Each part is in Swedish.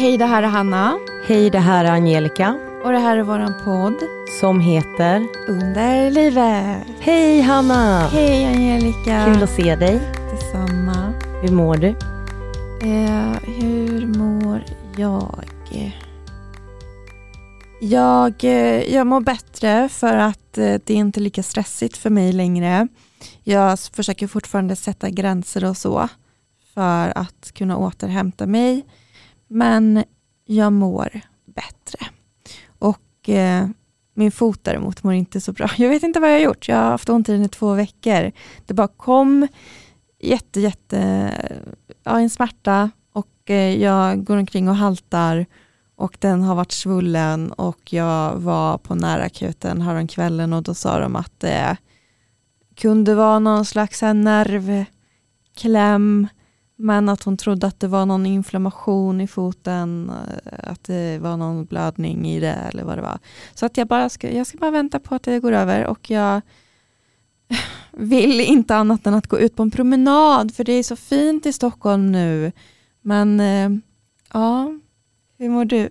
Hej, det här är Hanna. Hej, det här är Angelica. Och det här är våran podd. Som heter Under livet. Hej Hanna! Hej Angelica. Kul att se dig. Detsamma. Hur mår du? Eh, hur mår jag? Jag, eh, jag mår bättre för att eh, det är inte lika stressigt för mig längre. Jag försöker fortfarande sätta gränser och så för att kunna återhämta mig. Men jag mår bättre. Och eh, min fot däremot mår inte så bra. Jag vet inte vad jag har gjort. Jag har haft ont i den i två veckor. Det bara kom jätte, jätte, ja, en smärta och eh, jag går omkring och haltar och den har varit svullen och jag var på närakuten häromkvällen och då sa de att det kunde vara någon slags nervkläm men att hon trodde att det var någon inflammation i foten, eh, att det var någon blödning i det eller vad det var. Så att jag bara ska, jag ska bara vänta på att det går över och jag vill inte annat än att gå ut på en promenad för det är så fint i Stockholm nu. Men eh, ja, hur mår du?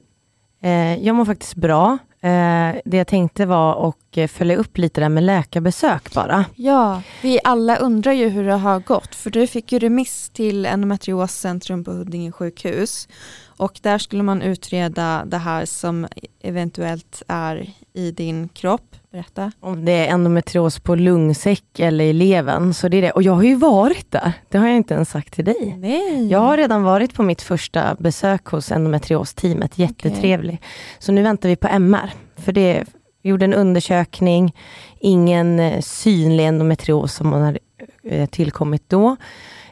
Eh, jag mår faktiskt bra. Eh, det jag tänkte var att eh, följa upp lite där med läkarbesök bara. Ja, vi alla undrar ju hur det har gått för du fick ju remiss till endometrioscentrum på Huddinge sjukhus och där skulle man utreda det här som eventuellt är i din kropp. Berätta. Om det är endometrios på lungsäck eller i levern. Så det är det. Och jag har ju varit där. Det har jag inte ens sagt till dig. Nej. Jag har redan varit på mitt första besök hos endometriosteamet. Jättetrevlig. Okay. Så nu väntar vi på MR. För det gjorde en undersökning. Ingen eh, synlig endometrios som har eh, tillkommit då.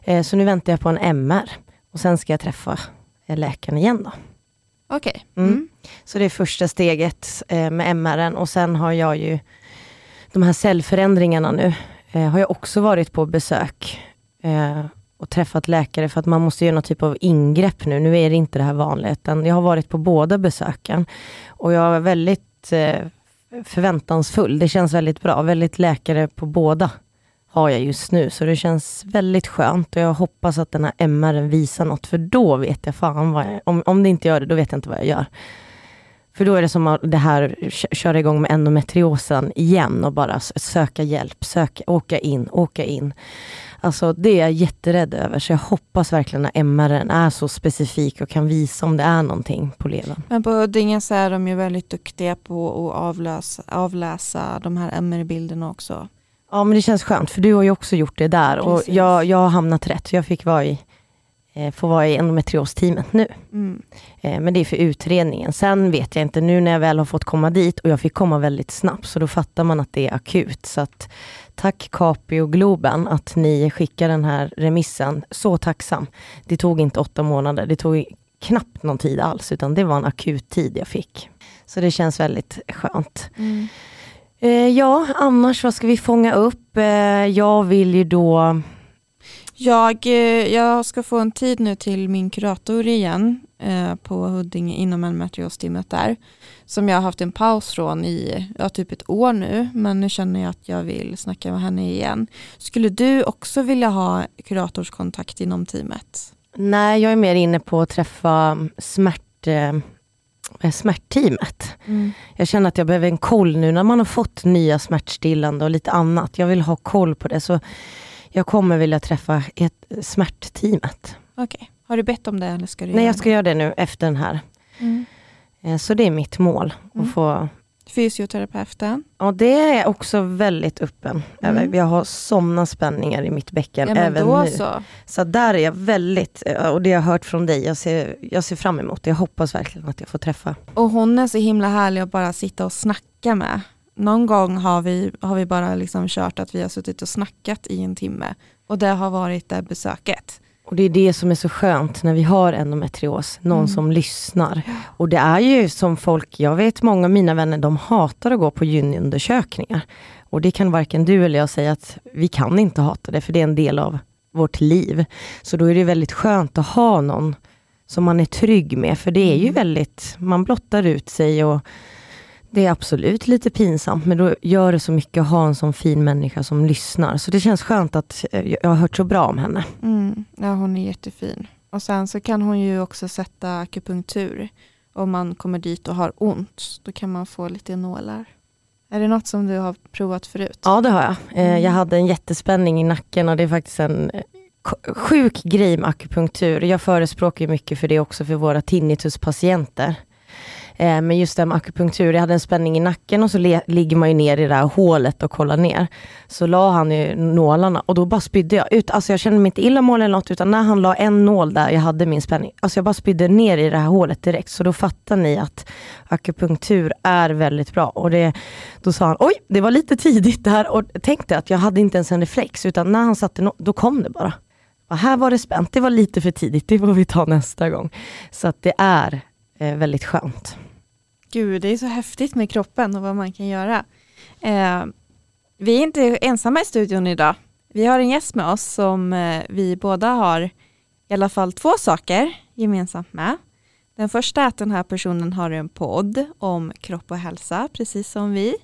Eh, så nu väntar jag på en MR. Och sen ska jag träffa läkaren igen då. Okej. Okay. Mm. Mm. Så det är första steget eh, med MR och sen har jag ju de här cellförändringarna nu, eh, har jag också varit på besök eh, och träffat läkare för att man måste göra någon typ av ingrepp nu. Nu är det inte det här vanliga, utan jag har varit på båda besöken. Och jag är väldigt eh, förväntansfull. Det känns väldigt bra. Väldigt läkare på båda har jag just nu, så det känns väldigt skönt och jag hoppas att den här MR visar något, för då vet jag fan vad jag, om, om det inte gör det, då vet jag inte vad jag gör. För då är det som att det här, köra igång med endometriosen igen och bara söka hjälp, söka, åka in, åka in. Alltså det är jag jätterädd över, så jag hoppas verkligen att MR är så specifik och kan visa om det är någonting på levern. Men på Huddinge så är de ju väldigt duktiga på att avlösa, avläsa de här MR-bilderna också. Ja men det känns skönt, för du har ju också gjort det där Precis. och jag, jag har hamnat rätt. Jag fick vara i, eh, få vara i endometriosteamet nu. Mm. Eh, men det är för utredningen. Sen vet jag inte, nu när jag väl har fått komma dit och jag fick komma väldigt snabbt, så då fattar man att det är akut. Så att, tack Capio och Globen att ni skickar den här remissen. Så tacksam. Det tog inte åtta månader, det tog knappt någon tid alls, utan det var en akut tid jag fick. Så det känns väldigt skönt. Mm. Eh, ja, annars vad ska vi fånga upp? Eh, jag vill ju då... Jag, eh, jag ska få en tid nu till min kurator igen eh, på Huddinge inom endometriostimmet där. Som jag har haft en paus från i ja, typ ett år nu. Men nu känner jag att jag vill snacka med henne igen. Skulle du också vilja ha kuratorskontakt inom teamet? Nej, jag är mer inne på att träffa smärt smärtteamet. Mm. Jag känner att jag behöver en koll nu när man har fått nya smärtstillande och lite annat. Jag vill ha koll på det. Så jag kommer vilja träffa ett smärtteamet. Okej. Okay. Har du bett om det eller ska du Nej, jag ska göra det nu efter den här. Mm. Eh, så det är mitt mål. Mm. Att få Fysioterapeuten? Ja, det är också väldigt öppen mm. Jag har somna spänningar i mitt bäcken ja, även nu. Så. så där är jag väldigt, och det jag har hört från dig, jag ser, jag ser fram emot det. Jag hoppas verkligen att jag får träffa. Och hon är så himla härlig att bara sitta och snacka med. Någon gång har vi, har vi bara liksom kört att vi har suttit och snackat i en timme. Och det har varit det besöket. Och det är det som är så skönt när vi har endometrios, någon mm. som lyssnar. Och det är ju som folk, jag vet många av mina vänner, de hatar att gå på gynundersökningar. Och det kan varken du eller jag säga att vi kan inte hata det, för det är en del av vårt liv. Så då är det väldigt skönt att ha någon som man är trygg med, för det är ju mm. väldigt, man blottar ut sig och det är absolut lite pinsamt, men då gör det så mycket att ha en sån fin människa som lyssnar. Så det känns skönt att eh, jag har hört så bra om henne. Mm. Ja, hon är jättefin. Och sen så kan hon ju också sätta akupunktur. Om man kommer dit och har ont, då kan man få lite nålar. Är det något som du har provat förut? Ja det har jag. Eh, Mm. Jag hade en jättespänning i nacken och det är faktiskt en eh, sjuk grej med akupunktur. Jag förespråkar mycket för det också för våra tinnituspatienter. Eh, men just det här med akupunktur, jag hade en spänning i nacken och så ligger man ju ner i det här hålet och kollar ner. Så la han ju nålarna och då bara spydde jag ut. Alltså jag kände mig inte illamående eller något utan när han la en nål där jag hade min spänning, alltså jag bara spydde ner i det här hålet direkt. Så då fattar ni att akupunktur är väldigt bra. Och det, då sa han, oj det var lite tidigt där och tänkte att jag hade inte ens en reflex utan när han satte no- då kom det bara. Och här var det spänt, det var lite för tidigt, det får vi ta nästa gång. Så att det är eh, väldigt skönt. Gud, det är så häftigt med kroppen och vad man kan göra. Eh, vi är inte ensamma i studion idag. Vi har en gäst med oss som eh, vi båda har i alla fall två saker gemensamt med. Den första är att den här personen har en podd om kropp och hälsa, precis som vi.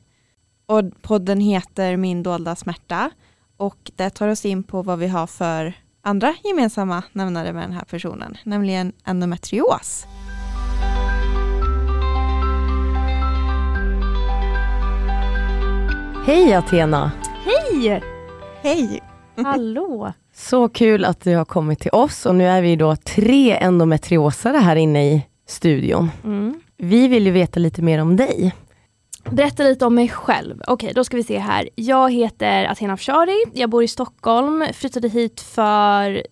Och podden heter Min dolda smärta och det tar oss in på vad vi har för andra gemensamma nämnare med den här personen, nämligen endometrios. Hej Athena! Hej! Hej! Hallå! Så kul att du har kommit till oss och nu är vi då tre endometriosare här inne i studion. Mm. Vi vill ju veta lite mer om dig. Berätta lite om mig själv. Okej, då ska vi se här. Jag heter Athena Afshari, jag bor i Stockholm, flyttade hit för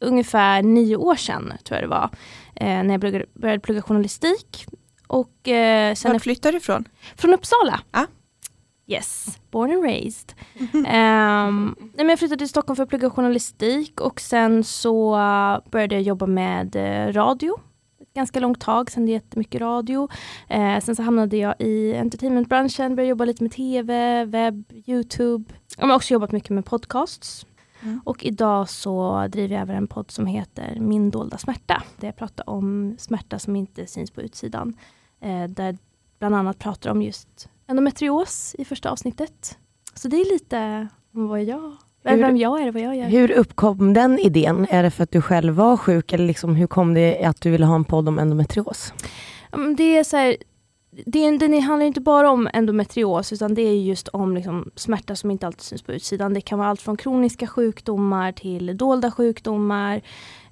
ungefär nio år sedan, tror jag det var, eh, när jag började, plugga journalistik. Och eh, sen Var flyttar du ifrån? Från Uppsala. Ja. Yes, born and raised. Nej, men jag flyttade till Stockholm för att plugga journalistik och sen så uh, började jag jobba med eh, radio. Ett ganska långt tag, sen det jättemycket radio. Eh, sen så hamnade jag i entertainmentbranschen, började jobba lite med tv, webb, youtube. Jag har också jobbat mycket med podcasts. Mm. Och idag så driver jag även en podd som heter Min dolda smärta. Där jag pratar om smärta som inte syns på utsidan. Eh, där bland annat pratar om just endometrios i första avsnittet. Så det är lite om vad jag, Hur- vem jag är och vad jag gör. Hur uppkom den idén? Är det för att du själv var sjuk eller liksom, hur kom det att du ville ha en podd om endometrios? Mm, Det är så här, det är, den handlar inte bara om endometrios utan det är just om liksom smärta som inte alltid syns på utsidan. Det kan vara allt från kroniska sjukdomar till dolda sjukdomar,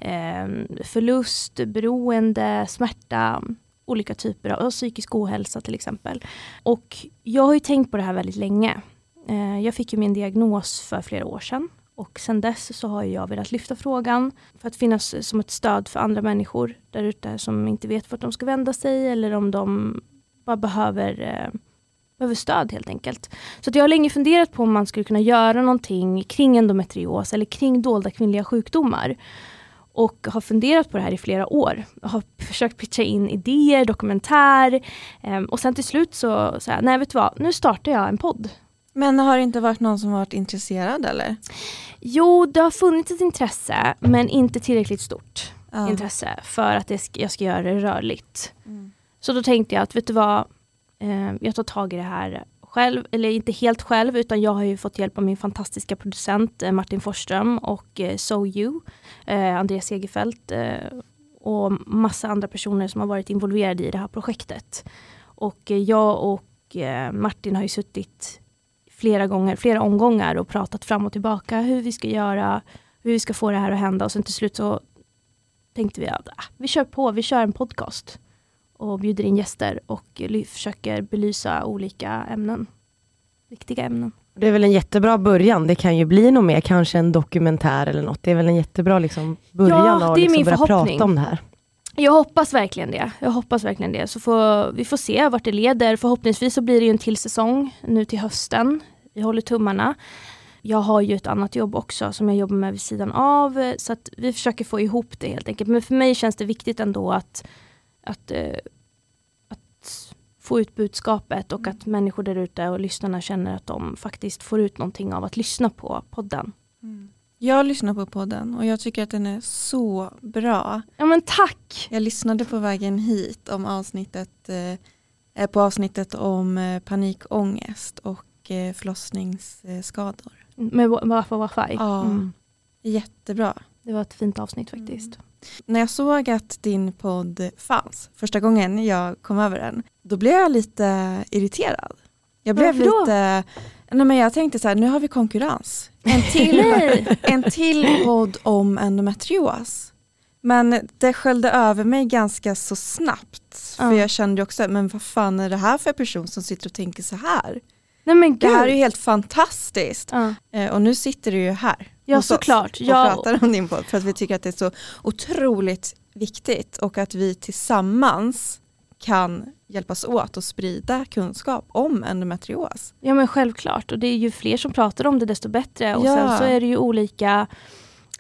eh, förlust, beroende, smärta, olika typer av psykisk ohälsa till exempel. Och jag har ju tänkt på det här väldigt länge. Eh, jag fick ju min diagnos för flera år sedan och sedan dess så har jag velat lyfta frågan för att finnas som ett stöd för andra människor där ute som inte vet vart de ska vända sig eller om de bara behöver, eh, behöver stöd helt enkelt. Så att jag har länge funderat på om man skulle kunna göra någonting kring endometrios eller kring dolda kvinnliga sjukdomar. Och har funderat på det här i flera år. Jag har försökt pitcha in idéer, dokumentär eh, och sen till slut så sa jag, nej vet du vad, nu startar jag en podd. Men har det inte varit någon som varit intresserad eller? Jo, det har funnits ett intresse men inte tillräckligt stort Ja. intresse för att det jag ska göra det rörligt. Mm. Så då tänkte jag att vet du vad, eh, jag tar tag i det här själv, eller inte helt själv utan jag har ju fått hjälp av min fantastiska producent eh, Martin Forsström och eh, So You, eh, Andreas Segerfeldt eh, och massa andra personer som har varit involverade i det här projektet. Och eh, jag och eh, Martin har ju suttit flera gånger, flera omgångar och pratat fram och tillbaka hur vi ska göra, hur vi ska få det här att hända och sen till slut så tänkte vi att ah, vi kör på, vi kör en podcast och bjuder in gäster och försöker belysa olika ämnen. Viktiga ämnen. Det är väl en jättebra början. Det kan ju bli något mer, kanske en dokumentär eller något. Det är väl en jättebra liksom, början Ja, att liksom börja förhoppning. prata om det här. Jag hoppas verkligen det. Jag hoppas verkligen det. Så får, vi får se vart det leder. Förhoppningsvis så blir det en till säsong nu till hösten. Vi håller tummarna. Jag har ju ett annat jobb också som jag jobbar med vid sidan av. Så att vi försöker få ihop det helt enkelt. Men för mig känns det viktigt ändå att, att, eh, att få ut budskapet och att människor där ute och lyssnarna känner att de faktiskt får ut någonting av att lyssna på podden. Jag lyssnar på podden och jag tycker att den är så bra. Ja men tack! Jag lyssnade på vägen hit om avsnittet, eh, på avsnittet om eh, panikångest och eh, förlossningsskador. Med Wafa Wafa. Ja. Mm. Jättebra. Det var ett fint avsnitt faktiskt. När jag såg att din podd fanns första gången jag kom över den, då blev jag lite irriterad. Jag blev Varför då? lite, nej men jag tänkte så här, nu har vi konkurrens. En till, en till podd om endometrios. Men det sköljde över mig ganska så snabbt. För Ja. jag kände också, men vad fan är det här för person som sitter och tänker så här? Nej Det här är ju helt fantastiskt. Ja, Eh, och nu sitter du ju här ja såklart. och Ja, pratar om din podd för att vi tycker att det är så otroligt viktigt och att vi tillsammans kan hjälpas åt och sprida kunskap om endometrios. ja men självklart och det är ju fler som pratar om det desto bättre och Ja. sen så är det ju olika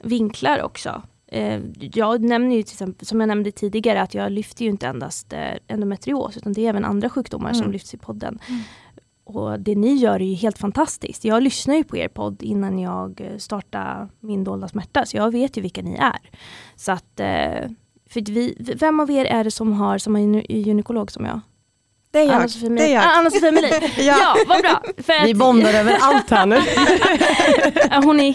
vinklar också. Eh, Jag nämner ju till exempel, som jag nämnde tidigare, att jag lyfter ju inte endast eh, endometrios utan det är även andra sjukdomar som Mm. lyfts i podden. Mm. Och det ni gör är ju helt fantastiskt. Jag lyssnar ju på er podd innan jag eh, startar min dolda smärta, så jag vet ju vilka ni är. Så att, eh, för vi, vem av er är det som har samma gyne- gynekolog som jag? Det är jag. Anna-Sofie Det är Melin. jag. Ah, Melin. Ja. ja, vad bra. För Vi bondar över allt här nu. Hon är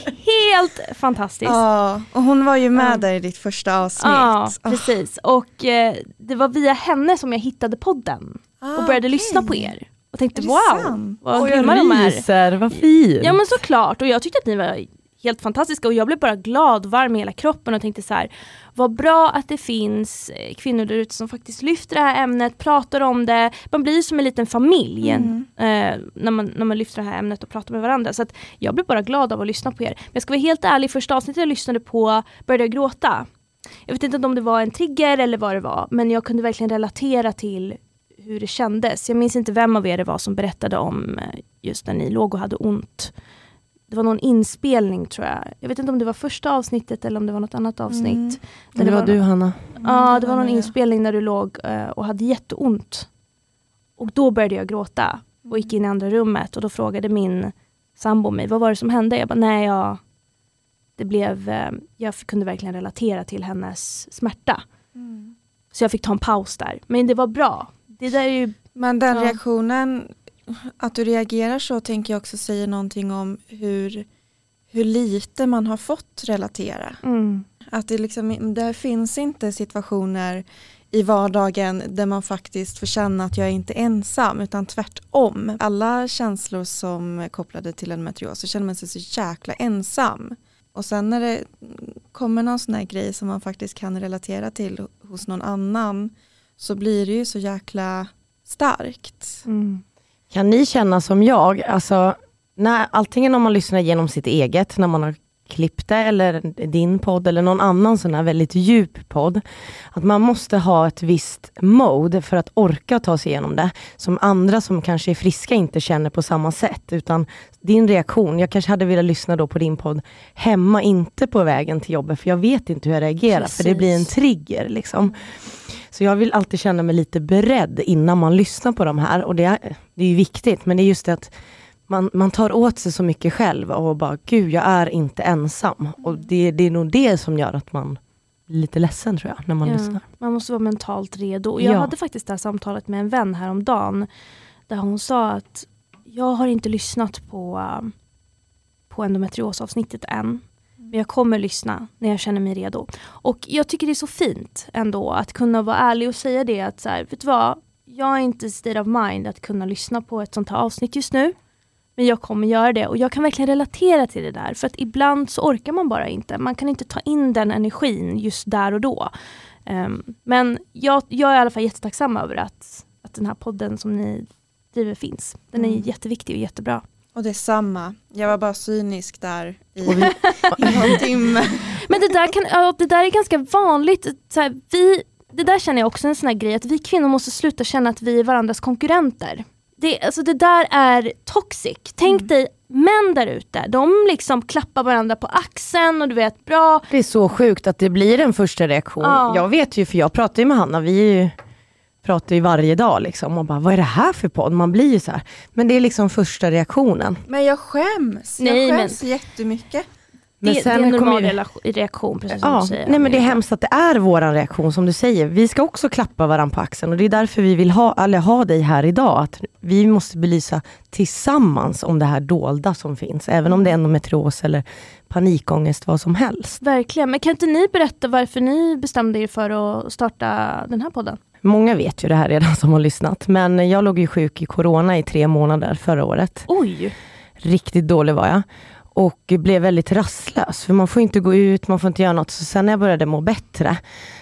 helt fantastisk. Ja, och hon var ju med Ja. där i ditt första avsnitt. Ja, Ah. precis. Och eh, det var via henne som jag hittade podden Ah, och började okej. lyssna på er. Och tänkte wow, vad grymma de är. vad fint. Ja men såklart, och jag tyckte att ni var helt fantastiska och jag blev bara glad och varm i hela kroppen och tänkte så här, vad bra att det finns eh, kvinnor där ute som faktiskt lyfter det här ämnet, pratar om det, man blir som en liten familj Mm. eh, när, man, när man lyfter det här ämnet och pratar med varandra. Så jag blev bara glad av att lyssna på er. Men jag ska vara helt ärlig, första avsnittet jag lyssnade på började jag gråta. Jag vet inte om det var en trigger eller vad det var, men jag kunde verkligen relatera till hur det kändes. Jag minns inte vem av er det var som berättade om eh, just när ni låg och hade ont. Det var någon inspelning tror jag. Jag vet inte om det var första avsnittet eller om det var något annat avsnitt. Mm. Där det var du Hanna. Ja, det var någon inspelning när du låg eh, och hade jätteont. Och då började jag gråta och gick in i andra rummet och då frågade min sambo mig, vad var det som hände? Jag bara, nej jag, det blev, eh, jag kunde verkligen relatera till hennes smärta. Mm. Så jag fick ta en paus där. Men det var bra. Det där är ju, Men den Ja. reaktionen, att du reagerar så tänker jag också säger någonting om hur, hur lite man har fått relatera. mm, Att det, liksom, det finns inte situationer i vardagen där man faktiskt får känna att jag är inte ensam utan tvärtom. Alla känslor som är kopplade till endometrios så känner man sig så jäkla ensam. Och sen när det kommer någon sån här grej som man faktiskt kan relatera till hos någon annan så blir det ju så jäkla starkt. mm, Kan ni känna som jag, alltså, när, antingen om man lyssnar genom sitt eget, när man har klippt det, eller din podd, eller någon annan sån här väldigt djup podd, att man måste ha ett visst mode för att orka ta sig igenom det, som andra som kanske är friska inte känner på samma sätt, utan din reaktion, jag kanske hade velat lyssna då på din podd hemma, inte på vägen till jobbet, för jag vet inte hur jag reagerar, för det blir en Precis. trigger. Liksom. Så jag vill alltid känna mig lite beredd innan man lyssnar på de här. Och det är, det är ju viktigt, men det är just det att man, man tar åt sig så mycket själv och bara, gud jag är inte ensam. Och det, det är nog det som gör att man blir lite ledsen tror jag, när man ja, lyssnar. man måste vara mentalt redo. Jag Ja. hade faktiskt det här samtalet med en vän häromdagen där hon sa att jag har inte lyssnat på, på endometriosavsnittet än. Men jag kommer lyssna när jag känner mig redo. Och jag tycker det är så fint ändå att kunna vara ärlig och säga det att så här, vet du vad? Jag är inte state of mind att kunna lyssna på ett sånt här avsnitt just nu. Men jag kommer göra det och jag kan verkligen relatera till det där. För att ibland så orkar man bara inte. Man kan inte ta in den energin just där och då. Ehm, men jag, jag är i alla fall jättetacksam över att, att den här podden som ni driver finns. Den är Mm. jätteviktig och jättebra. Och det är samma. Jag var bara cynisk där i, vi, i någon timme. Men det där, kan, ja, det där är ganska vanligt. Så här, vi, det där känner jag också en sån här grej, att vi kvinnor måste sluta känna att vi är varandras konkurrenter. Det, alltså det där är toxic. Tänk Mm. dig män där ute, de liksom klappar varandra på axeln och du vet bra. det är så sjukt att det blir en första reaktion. Ja. Jag vet ju, för jag pratar ju med Hanna, vi är ju, pratar ju varje dag liksom och bara, vad är det här för podd? Man blir ju så här. Men det är liksom första reaktionen. Men jag skäms. Nej, jag skäms jättemycket. Men det, det sen är en normal ju- reaktion, precis som Ja, du säger. nej men det är hemskt att det är våran reaktion som du säger. Vi ska också klappa varandra på axeln och det är därför vi vill ha, eller ha dig här idag. Att vi måste belysa tillsammans om det här dolda som finns. Även om det är endometrios eller panikångest, vad som helst. Verkligen, men kan inte ni berätta varför ni bestämde er för att starta den här podden? Många vet ju det här redan som har lyssnat. Men jag låg ju sjuk i corona i tre månader förra året. Oj! Riktigt dålig var jag. Och blev väldigt rastlös, för man får inte gå ut, man får inte göra något. Så sen när jag började må bättre,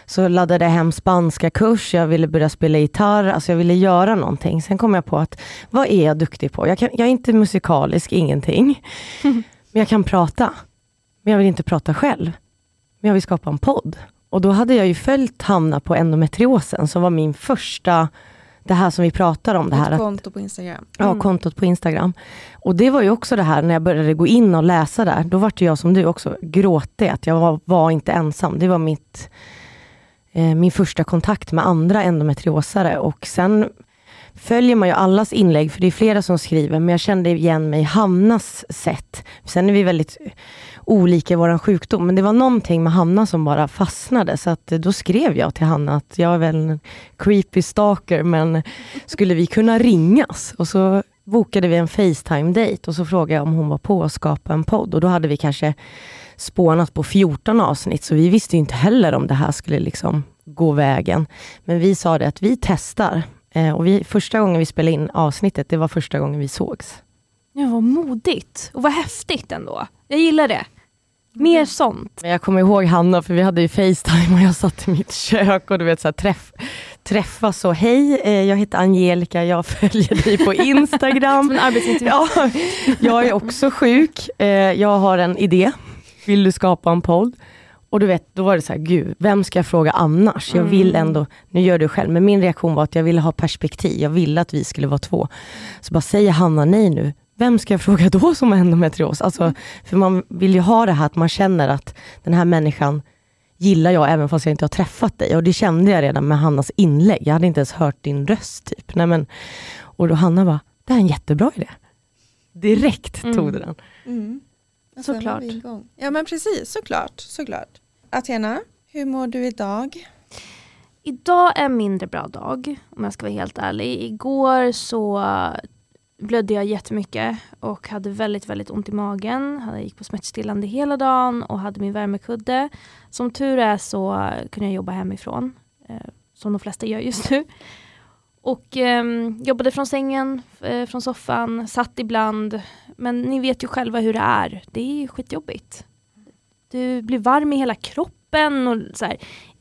så laddade jag hem spanska kurs, jag ville börja spela gitarr, alltså jag ville göra någonting. Sen kom jag på att, vad är jag duktig på? Jag, kan, jag är inte musikalisk, ingenting. Men jag kan prata. Men jag vill inte prata själv. Men jag vill skapa en podd. Och då hade jag ju följt Hanna på endometriosen, som var min första, det här som vi pratar om. Det här Ett konto på Instagram. Ja, Mm. kontot på Instagram. Och det var ju också det här när jag började gå in och läsa där, då var jag som du också gråtig, att jag var, var inte ensam. Det var mitt, eh, min första kontakt med andra endometriosare och sen följer man ju allas inlägg, för det är flera som skriver, men jag kände igen mig i Hannas sätt. Sen är vi väldigt olika i vår sjukdom, men det var någonting med Hanna som bara fastnade, så att eh, då skrev jag till Hanna att jag är väl en creepy stalker, men skulle vi kunna ringas? Och så bokade vi en Facetime-date och så frågade jag om hon var på att skapa en podd och då hade vi kanske spånat på 14 avsnitt, så vi visste inte heller om det här skulle liksom gå vägen. Men vi sa det att vi testar. Eh, och vi, första gången vi spelade in avsnittet, det var första gången vi sågs. Ja, vad modigt och vad häftigt ändå. Jag gillar det. Mer sånt. Jag kommer ihåg Hanna, för vi hade ju Facetime och jag satt i mitt kök och du vet så här, träff, träffas och hej, eh, jag heter Angelica, jag följer dig på Instagram. Som en arbetsintervju. Ja, jag är också sjuk. Eh, jag har en idé. Vill du skapa en podd? Och du vet, då var det så här, gud, vem ska jag fråga annars? Jag vill Mm. ändå, nu gör du själv, men min reaktion var att jag ville ha perspektiv. Jag ville att vi skulle vara två. Så bara säger Hanna nej nu, vem ska jag fråga då som har endometrios? Alltså, för man vill ju ha det här att man känner att den här människan gillar jag även fast jag inte har träffat dig. Och det kände jag redan med Hannas inlägg. Jag hade inte ens hört din röst. Typ. Nej, men, och då Hanna bara, det här är en jättebra idé. Direkt Mm. tog det den. Mm. Sen Såklart. Ja men precis, såklart. såklart. Athena, hur mår du idag? Idag är en mindre bra dag, om jag ska vara helt ärlig. Igår så blödde jag jättemycket och hade väldigt, väldigt ont i magen. Jag gick på smärtstillande hela dagen och hade min värmekudde. Som tur är så kunde jag jobba hemifrån, eh, som de flesta gör just nu. Och eh, jobbade från sängen, eh, från soffan, satt ibland. Men ni vet ju själva hur det är. Det är skitjobbigt. Du blir varm i hela kroppen och så här,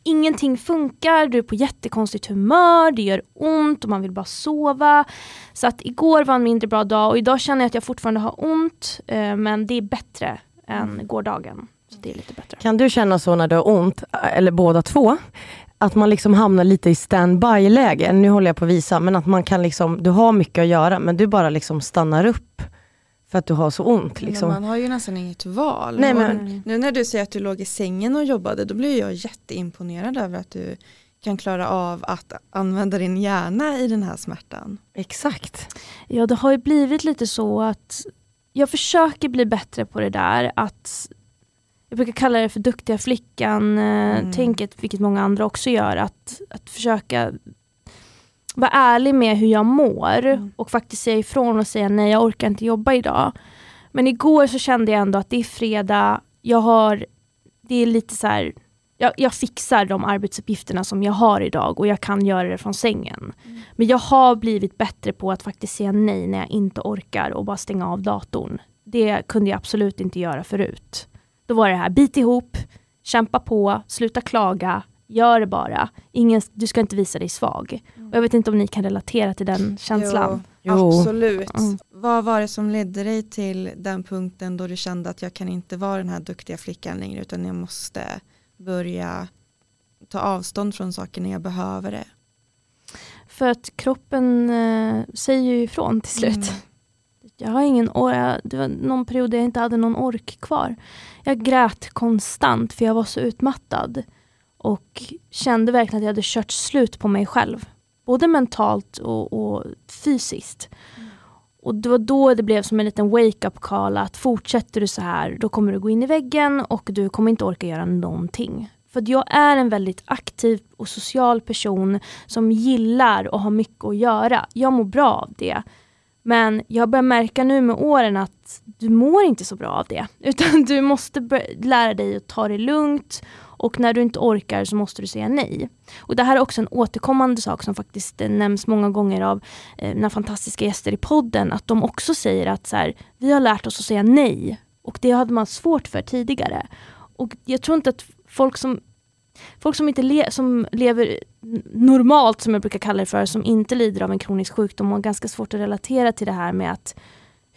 ingenting funkar, du är på jättekonstigt humör, det gör ont och man vill bara sova. Så att igår var en mindre bra dag och idag känner jag att jag fortfarande har ont eh, men det är bättre än gårdagen. Så det är lite bättre. Kan du känna så när du har ont, eller båda två, att man liksom hamnar lite i standby-läge? Nu håller jag på att visa, men att man kan liksom, du har mycket att göra, men du bara liksom stannar upp för att du har så ont. Liksom. Man har ju nästan inget val. Nej, men- Nu när du säger att du låg i sängen och jobbade, då blir jag jätteimponerad över att du kan klara av att använda din hjärna i den här smärtan. Exakt. Ja det har ju blivit lite så att jag försöker bli bättre på det där att jag brukar kalla det för duktiga flickan eh, Mm. vilket många andra också gör, att, att försöka vara ärlig med hur jag mår Mm. och faktiskt säga ifrån och säga nej jag orkar inte jobba idag. Men igår så kände jag ändå att det är fredag, jag har, det är lite så här, jag, jag fixar de arbetsuppgifterna som jag har idag och jag kan göra det från sängen. Men jag har blivit bättre på att faktiskt säga nej när jag inte orkar och bara stänga av datorn. Det kunde jag absolut inte göra förut. Då var det här, bit ihop, kämpa på, sluta klaga, gör det bara. Ingen, du ska inte visa dig svag. Och jag vet inte om ni kan relatera till den känslan. Jo, Jo. Absolut. Mm. Vad var det som ledde dig till den punkten då du kände att jag kan inte vara den här duktiga flickan längre utan jag måste börja ta avstånd från saker när jag behöver det. För att kroppen eh, säger ju ifrån till slut. Mm. Jag har ingen or- jag- Det var någon period där jag inte hade någon ork kvar. Jag grät konstant för jag var så utmattad. Och kände verkligen att jag hade kört slut på mig själv. Både mentalt och, och fysiskt. Och det var då det blev som en liten wake-up call att fortsätter du så här då kommer du gå in i väggen och du kommer inte orka göra någonting. För jag är en väldigt aktiv och social person som gillar att ha mycket att göra. Jag mår bra av det. Men jag börjar märka nu med åren att du mår inte så bra av det. Utan du måste lära dig att ta det lugnt och när du inte orkar så måste du säga nej. Och Det här är också en återkommande sak som faktiskt eh, nämns många gånger av eh, mina fantastiska gäster i podden. Att de också säger att så här, vi har lärt oss att säga nej. Och det hade man svårt för tidigare. Och jag tror inte att folk som Folk som, inte le som lever normalt, som jag brukar kalla det för, som inte lider av en kronisk sjukdom har ganska svårt att relatera till det här med att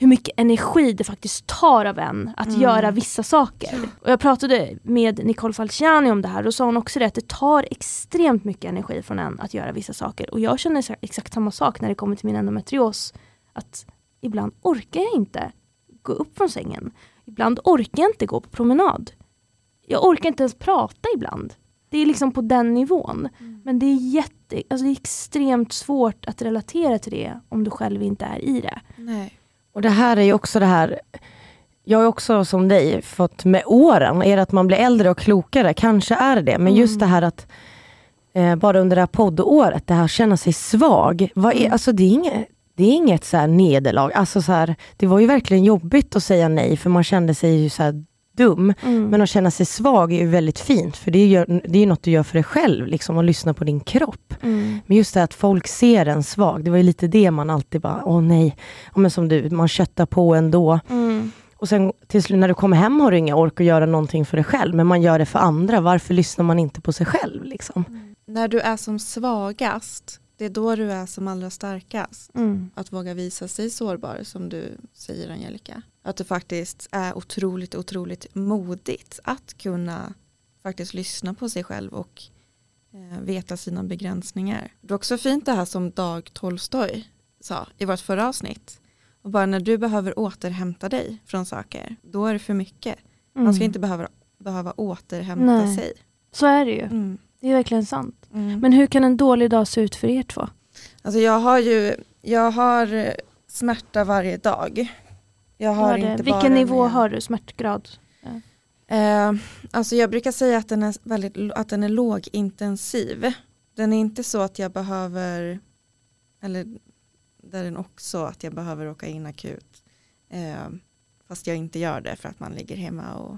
hur mycket energi det faktiskt tar av en att mm. göra vissa saker. Och jag pratade med Nicole Falciani om det här och sa hon också det att det tar extremt mycket energi från en att göra vissa saker. Och jag känner exakt samma sak när det kommer till min endometrios. Att ibland orkar jag inte gå upp från sängen. Ibland orkar jag inte gå på promenad. Jag orkar inte ens prata ibland. Det är liksom på den nivån. Mm. Men det är, jätte, alltså det är extremt svårt att relatera till det om du själv inte är i det. Nej. Och det här är ju också det här, jag har också som dig fått med åren, är det att man blir äldre och klokare? Kanske är det, men just mm. det här att eh, bara under det här poddåret, det här att känna sig svag. Vad är, mm. alltså det är inget, det är inget så nederlag. Alltså så här, det var ju verkligen jobbigt att säga nej, för man kände sig ju så dum. Mm. Men att känna sig svag är ju väldigt fint, för det är ju det är något du gör för dig själv, liksom, att lyssna på din kropp. Mm. Men just det att folk ser en svag, det var ju lite det man alltid bara, åh nej, ja, men som du, man köttar på ändå. Mm. Och sen till slut när du kommer hem har du inga ork att göra någonting för dig själv, men man gör det för andra. Varför lyssnar man inte på sig själv? Liksom? Mm. När du är som svagast, det är då du är som allra starkast. Mm. Att våga visa sig sårbar som du säger Angelica. Att det faktiskt är otroligt, otroligt modigt att kunna faktiskt lyssna på sig själv och eh, veta sina begränsningar. Det är också fint det här som Dag Tolstoj sa i vårt förra avsnitt. Och bara när du behöver återhämta dig från saker, då är det för mycket. Mm. Man ska mm. inte behöva, behöva återhämta Nej. sig. Så är det ju. Mm. Det är verkligen sant. Mm. Men hur kan en dålig dag se ut för er två? Alltså jag har ju jag har smärta varje dag. Jag har inte Vilken bara nivå med... har du smärtgrad? Eh, alltså jag brukar säga att den är, väldigt, att den är lågintensiv. Den är inte så att jag behöver, eller det är den också att jag behöver åka in akut. Eh, fast jag inte gör det för att man ligger hemma och,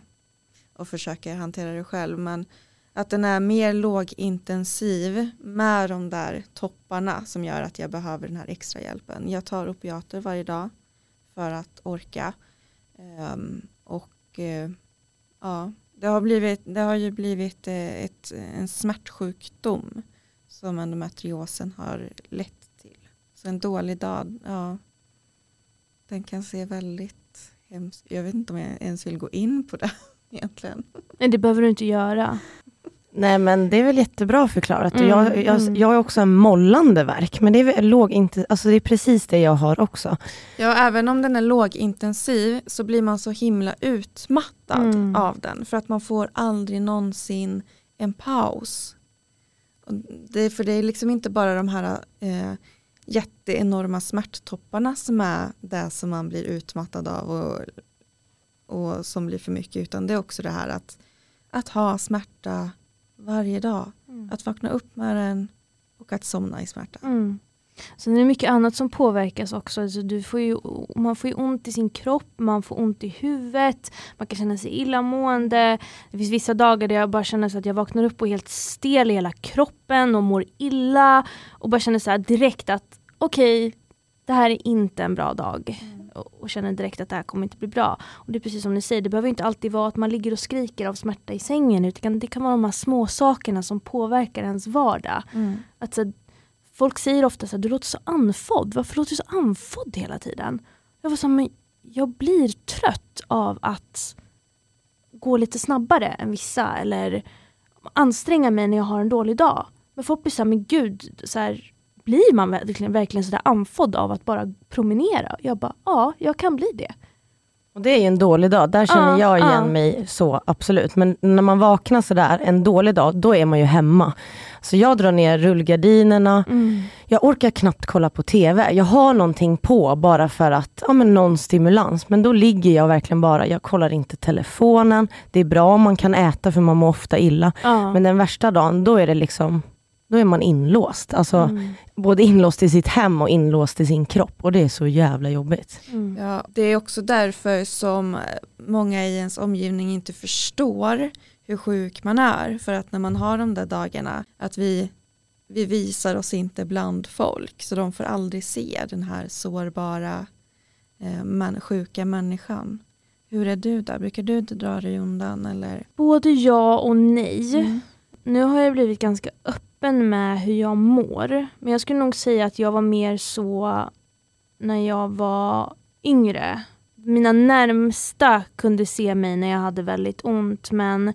och försöker hantera det själv. Men att den är mer lågintensiv med de där topparna som gör att jag behöver den här extra hjälpen. Jag tar opiater varje dag för att orka. Um, och uh, ja, det har, blivit, det har ju blivit uh, ett, en smärtsjukdom som endometriosen har lett till. Så en dålig dag, ja, den kan se väldigt hemskt Jag vet inte om jag ens vill gå in på det egentligen. Nej, det behöver du inte göra. Nej men det är väl jättebra förklarat. Mm, jag, jag, mm. jag har också en mollande verk, men det är, låg inte, alltså det är precis det jag har också. Ja, även om den är lågintensiv så blir man så himla utmattad mm. av den. För att man får aldrig någonsin en paus. Det är, för det är liksom inte bara de här eh, jätteenorma smärttopparna som är det som man blir utmattad av och, och som blir för mycket. Utan det är också det här att, att ha smärta varje dag. Mm. Att vakna upp med den och att somna i smärta. Mm. Sen är det mycket annat som påverkas också. Alltså du får ju, man får ju ont i sin kropp, man får ont i huvudet, man kan känna sig illamående. Det finns vissa dagar där jag bara känner så att jag vaknar upp och är helt stel i hela kroppen och mår illa. Och bara känner så direkt att okej, okay, det här är inte en bra dag. Mm och känner direkt att det här kommer inte bli bra. Och det är precis som ni säger, det behöver inte alltid vara att man ligger och skriker av smärta i sängen utan det kan vara de här små sakerna som påverkar ens vardag. Mm. Att, så, folk säger ofta så här, du låter så andfådd, varför låter du så andfådd hela tiden? Jag var så men jag blir trött av att gå lite snabbare än vissa eller anstränga mig när jag har en dålig dag. Men folk blir såhär, men gud, så här, blir man verkligen, verkligen sådär andfådd av att bara promenera? Jag bara, ja, jag kan bli det. Och det är ju en dålig dag, där känner Ja, jag igen ja. mig så absolut. Men när man vaknar sådär en dålig dag, då är man ju hemma. Så jag drar ner rullgardinerna, Mm. jag orkar knappt kolla på TV. Jag har någonting på bara för att, ja men någon stimulans. Men då ligger jag verkligen bara, jag kollar inte telefonen. Det är bra om man kan äta för man mår ofta illa. Ja. Men den värsta dagen, då är det liksom, då är man inlåst. Alltså Mm. både inlåst i sitt hem och inlåst i sin kropp. Och det är så jävla jobbigt. Mm. Ja, det är också därför som många i ens omgivning inte förstår hur sjuk man är. För att när man har de där dagarna, att vi, vi visar oss inte bland folk. Så de får aldrig se den här sårbara, eh, man, sjuka människan. Hur är du där? Brukar du inte dra dig undan? Eller? Både ja och nej. Mm. Nu har jag blivit ganska öppen med hur jag mår. Men jag skulle nog säga att jag var mer så när jag var yngre. Mina närmsta kunde se mig när jag hade väldigt ont men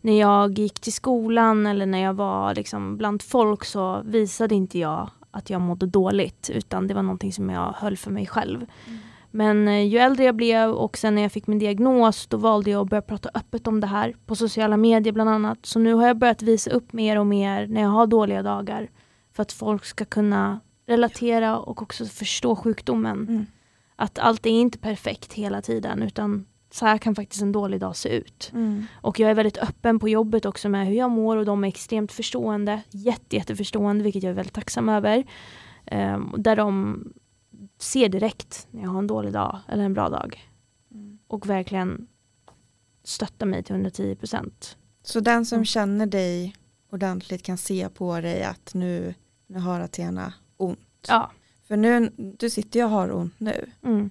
när jag gick till skolan eller när jag var liksom bland folk så visade inte jag att jag mådde dåligt utan det var någonting som jag höll för mig själv. Mm. Men eh, ju äldre jag blev och sen när jag fick min diagnos då valde jag att börja prata öppet om det här på sociala medier bland annat. Så nu har jag börjat visa upp mer och mer när jag har dåliga dagar för att folk ska kunna relatera och också förstå sjukdomen. Mm. Att allt är inte perfekt hela tiden utan så här kan faktiskt en dålig dag se ut. Mm. Och jag är väldigt öppen på jobbet också med hur jag mår och de är extremt förstående, jätte, jätteförstående vilket jag är väldigt tacksam över. Ehm, där de ser direkt när jag har en dålig dag eller en bra dag Mm. och verkligen stöttar mig till 110 procent. Så den som Mm. känner dig ordentligt kan se på dig att nu, nu har Athena ont. Ja. För nu, du sitter ju och har ont nu. Mm.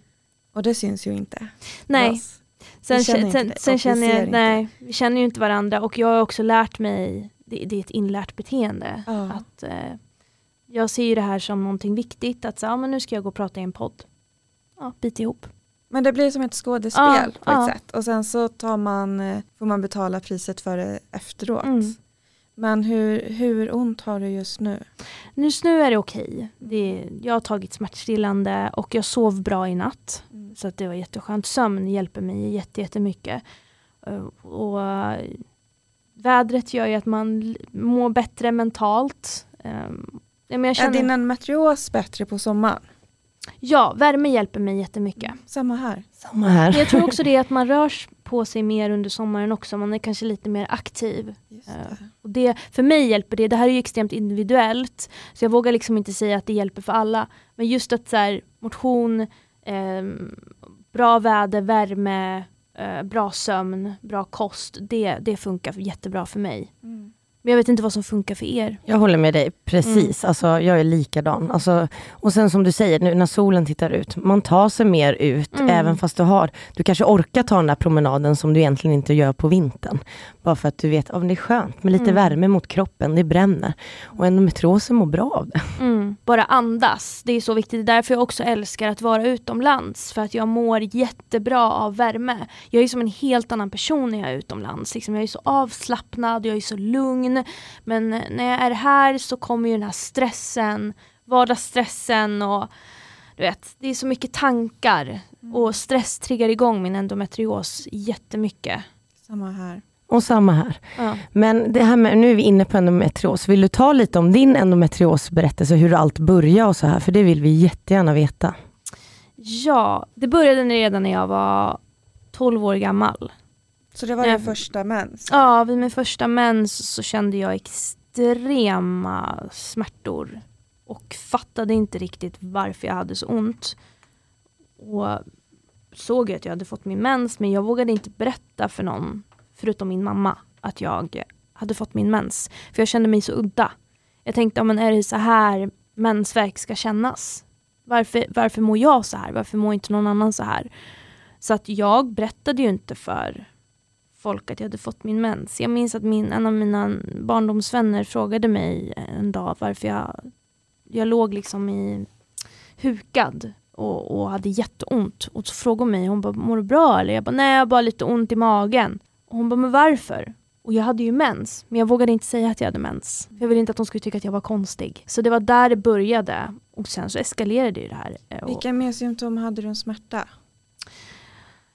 Och det syns ju inte. Nej, Oss. sen, vi känner sen, sen, sen känner jag, inte. nej, vi känner ju inte varandra och jag har också lärt mig, det, det är ett inlärt beteende. Ja. Att, eh, jag ser ju det här som någonting viktigt, att så, ja, men nu ska jag gå och prata i en podd. Ja, bit ihop. Men det blir som ett skådespel Ja, på ett ja. sätt. Och sen så tar man, eh, får man betala priset för det efteråt. Mm. Men hur, hur ont har du just nu? Just nu är det okej. Det, jag har tagit smärtstillande och jag sov bra i natt. Så att det var jätteskönt. Sömn hjälper mig jätte, jättemycket. Eh, Och eh, vädret gör ju att man mår bättre mentalt. Men jag Är känner, din endometrios bättre på sommaren? ja, värme hjälper mig jättemycket. Samma här. Samma här. Jag tror också det är att man rör på sig mer under sommaren också. Man är kanske lite mer aktiv. Just Ja. det. Och det, för mig hjälper det, det här är ju extremt individuellt, så jag vågar liksom inte säga att det hjälper för alla. Men just att så här, motion, ehm, bra väder, värme, eh, bra sömn, bra kost, det, det funkar jättebra för mig. Mm. Men jag vet inte vad som funkar för er. Jag håller med dig, precis. Alltså, jag är likadan. Alltså, och sen som du säger, nu när solen tittar ut, man tar sig mer ut, Mm. även fast du har, du kanske orkar ta den där promenaden som du egentligen inte gör på vintern. Bara för att du vet, att det är skönt med lite Mm. värme mot kroppen, det bränner. Och endometriosen mår bra av det. Mm. Bara andas, det är så viktigt. Det är därför jag också älskar att vara utomlands. För att jag mår jättebra av värme. Jag är som en helt annan person när jag är utomlands. Liksom jag är så avslappnad, jag är så lugn. Men när jag är här så kommer ju den här stressen, vardagsstressen och du vet, det är så mycket tankar. Och stress triggar igång min endometrios jättemycket. Samma här. Och samma här. Ja. Men det här med, nu är vi inne på endometrios. Vill du ta lite om din endometriosberättelse, hur allt började och så här? För det vill vi jättegärna veta. ja, det började redan när jag var 12 år gammal. Så det var din första mens? Ja, vid min första mens så kände jag extrema smärtor och fattade inte riktigt varför jag hade så ont. Och såg att jag hade fått min mens men jag vågade inte berätta för någon, förutom min mamma, att jag hade fått min mens. För jag kände mig så udda. Jag tänkte, ja, men är det så här mensvärk ska kännas? Varför, varför mår jag så här? Varför mår inte någon annan så här? Så att jag berättade ju inte för folk att jag hade fått min mens. Jag minns att min, en av mina barndomsvänner frågade mig en dag varför jag, jag låg liksom i hukad och, och hade jätteont. Och så frågade hon mig, hon bara, mår du bra eller? Jag bara, nej jag har bara lite ont i magen. Och hon bara, men varför? Och jag hade ju mens, men jag vågade inte säga att jag hade mens. För jag ville inte att de skulle tycka att jag var konstig. Så det var där det började. Och sen så eskalerade ju det här. Eh, Och Vilka mer symptom hade du en smärta?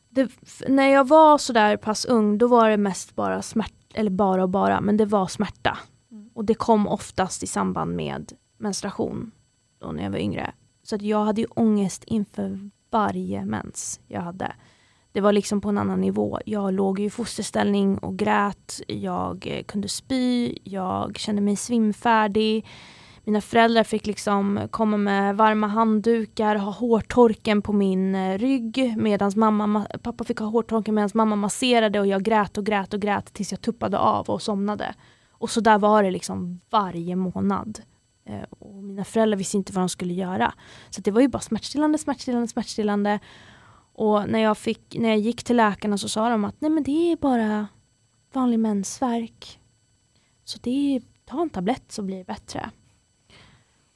det, när jag var sådär pass ung då var det mest bara smärta, eller bara och bara, men det var smärta. Mm. Och det kom oftast i samband med menstruation då när jag var yngre. Så att jag hade ju ångest inför varje mens jag hade. Det var liksom på en annan nivå. Jag låg i fosterställning och grät. Jag eh, kunde spy. Jag kände mig svimfärdig. Mina föräldrar fick liksom komma med varma handdukar, ha hårtorken på min eh, rygg medan mamma, pappa fick ha hårtorken medan mamma masserade och jag grät och grät och grät tills jag tuppade av och somnade. Och så där var det liksom varje månad. Eh, och mina föräldrar visste inte vad de skulle göra. Så det var ju bara smärtstillande, smärtstillande, smärtstillande. Och när jag, fick, när jag gick till läkarna så sa de att nej men det är bara vanlig mensvärk. Så det är, ta en tablett så blir det bättre.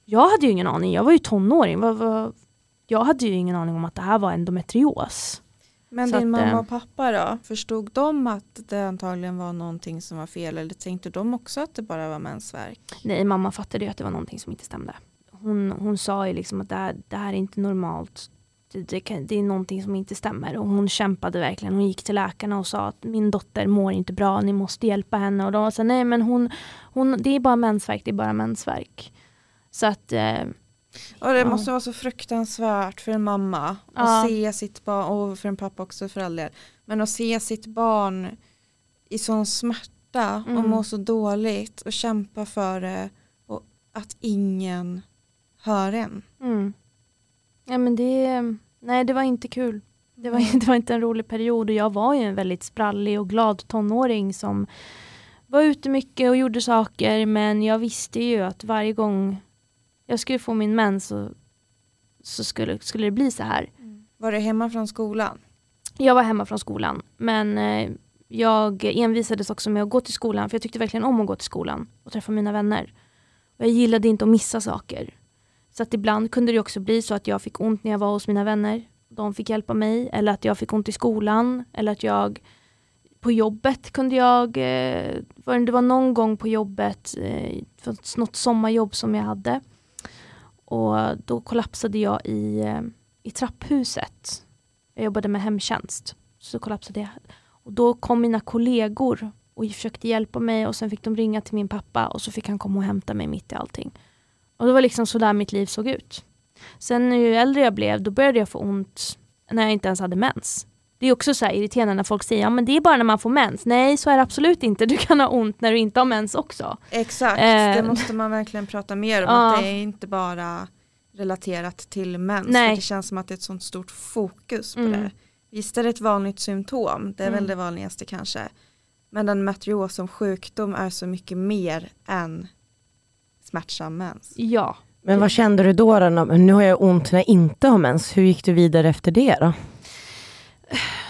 Jag hade ju ingen aning, jag var ju tonåring. Jag hade ju ingen aning om att det här var endometrios. Men så din att, mamma eh, och pappa då? Förstod de att det antagligen var någonting som var fel eller tänkte de också att det bara var mensvärk? Nej, mamma fattade ju att det var någonting som inte stämde. Hon, hon sa ju liksom att det här, det här är inte normalt. Det, det, det, är någonting som inte stämmer och hon kämpade verkligen. Hon gick till läkarna och sa att min dotter mår inte bra, ni måste hjälpa henne. Och de sa nej men hon, hon, det är bara mensvärk, det är bara mensvärk. Så att eh, och det ja. måste vara så fruktansvärt för en mamma ja. att se sitt barn, och för en pappa också för all del, men att se sitt barn i sån smärta mm. och må så dåligt och kämpa för det och att ingen hör en. Mm. Ja men det, nej det var inte kul. Det var, det var inte en rolig period och jag var ju en väldigt sprallig och glad tonåring som var ute mycket och gjorde saker men jag visste ju att varje gång jag skulle få min mens så, så skulle, skulle det bli så här. Mm. Var du hemma från skolan? Jag var hemma från skolan men eh, jag envisades också med att gå till skolan för jag tyckte verkligen om att gå till skolan och träffa mina vänner. Och jag gillade inte att missa saker. Så att ibland kunde det också bli så att jag fick ont när jag var hos mina vänner. De fick hjälpa mig eller att jag fick ont i skolan eller att jag på jobbet kunde jag, eh, det var någon gång på jobbet, eh, något sommarjobb som jag hade och då kollapsade jag i, eh, i trapphuset. Jag jobbade med hemtjänst. Så kollapsade jag. Och då kom mina kollegor och försökte hjälpa mig och sen fick de ringa till min pappa och så fick han komma och hämta mig mitt i allting. Och det var liksom så där mitt liv såg ut. Sen ju äldre jag blev, då började jag få ont när jag inte ens hade mens. Det är också så irriterande när folk säger ja men det är bara när man får mens. Nej så är det absolut inte. Du kan ha ont när du inte har mens också. Exakt, eh. det måste man verkligen prata mer om. Ja. Att det är inte bara relaterat till mens. Nej. För det känns som att det är ett sånt stort fokus på mm. det. Visst är det ett vanligt symptom, det är mm. väl det vanligaste kanske. Men den metrios som sjukdom är så mycket mer än smärtsam mens. Ja. Men vad kände du då? då? Nu har jag ont när jag inte har mens. Hur gick du vidare efter det då?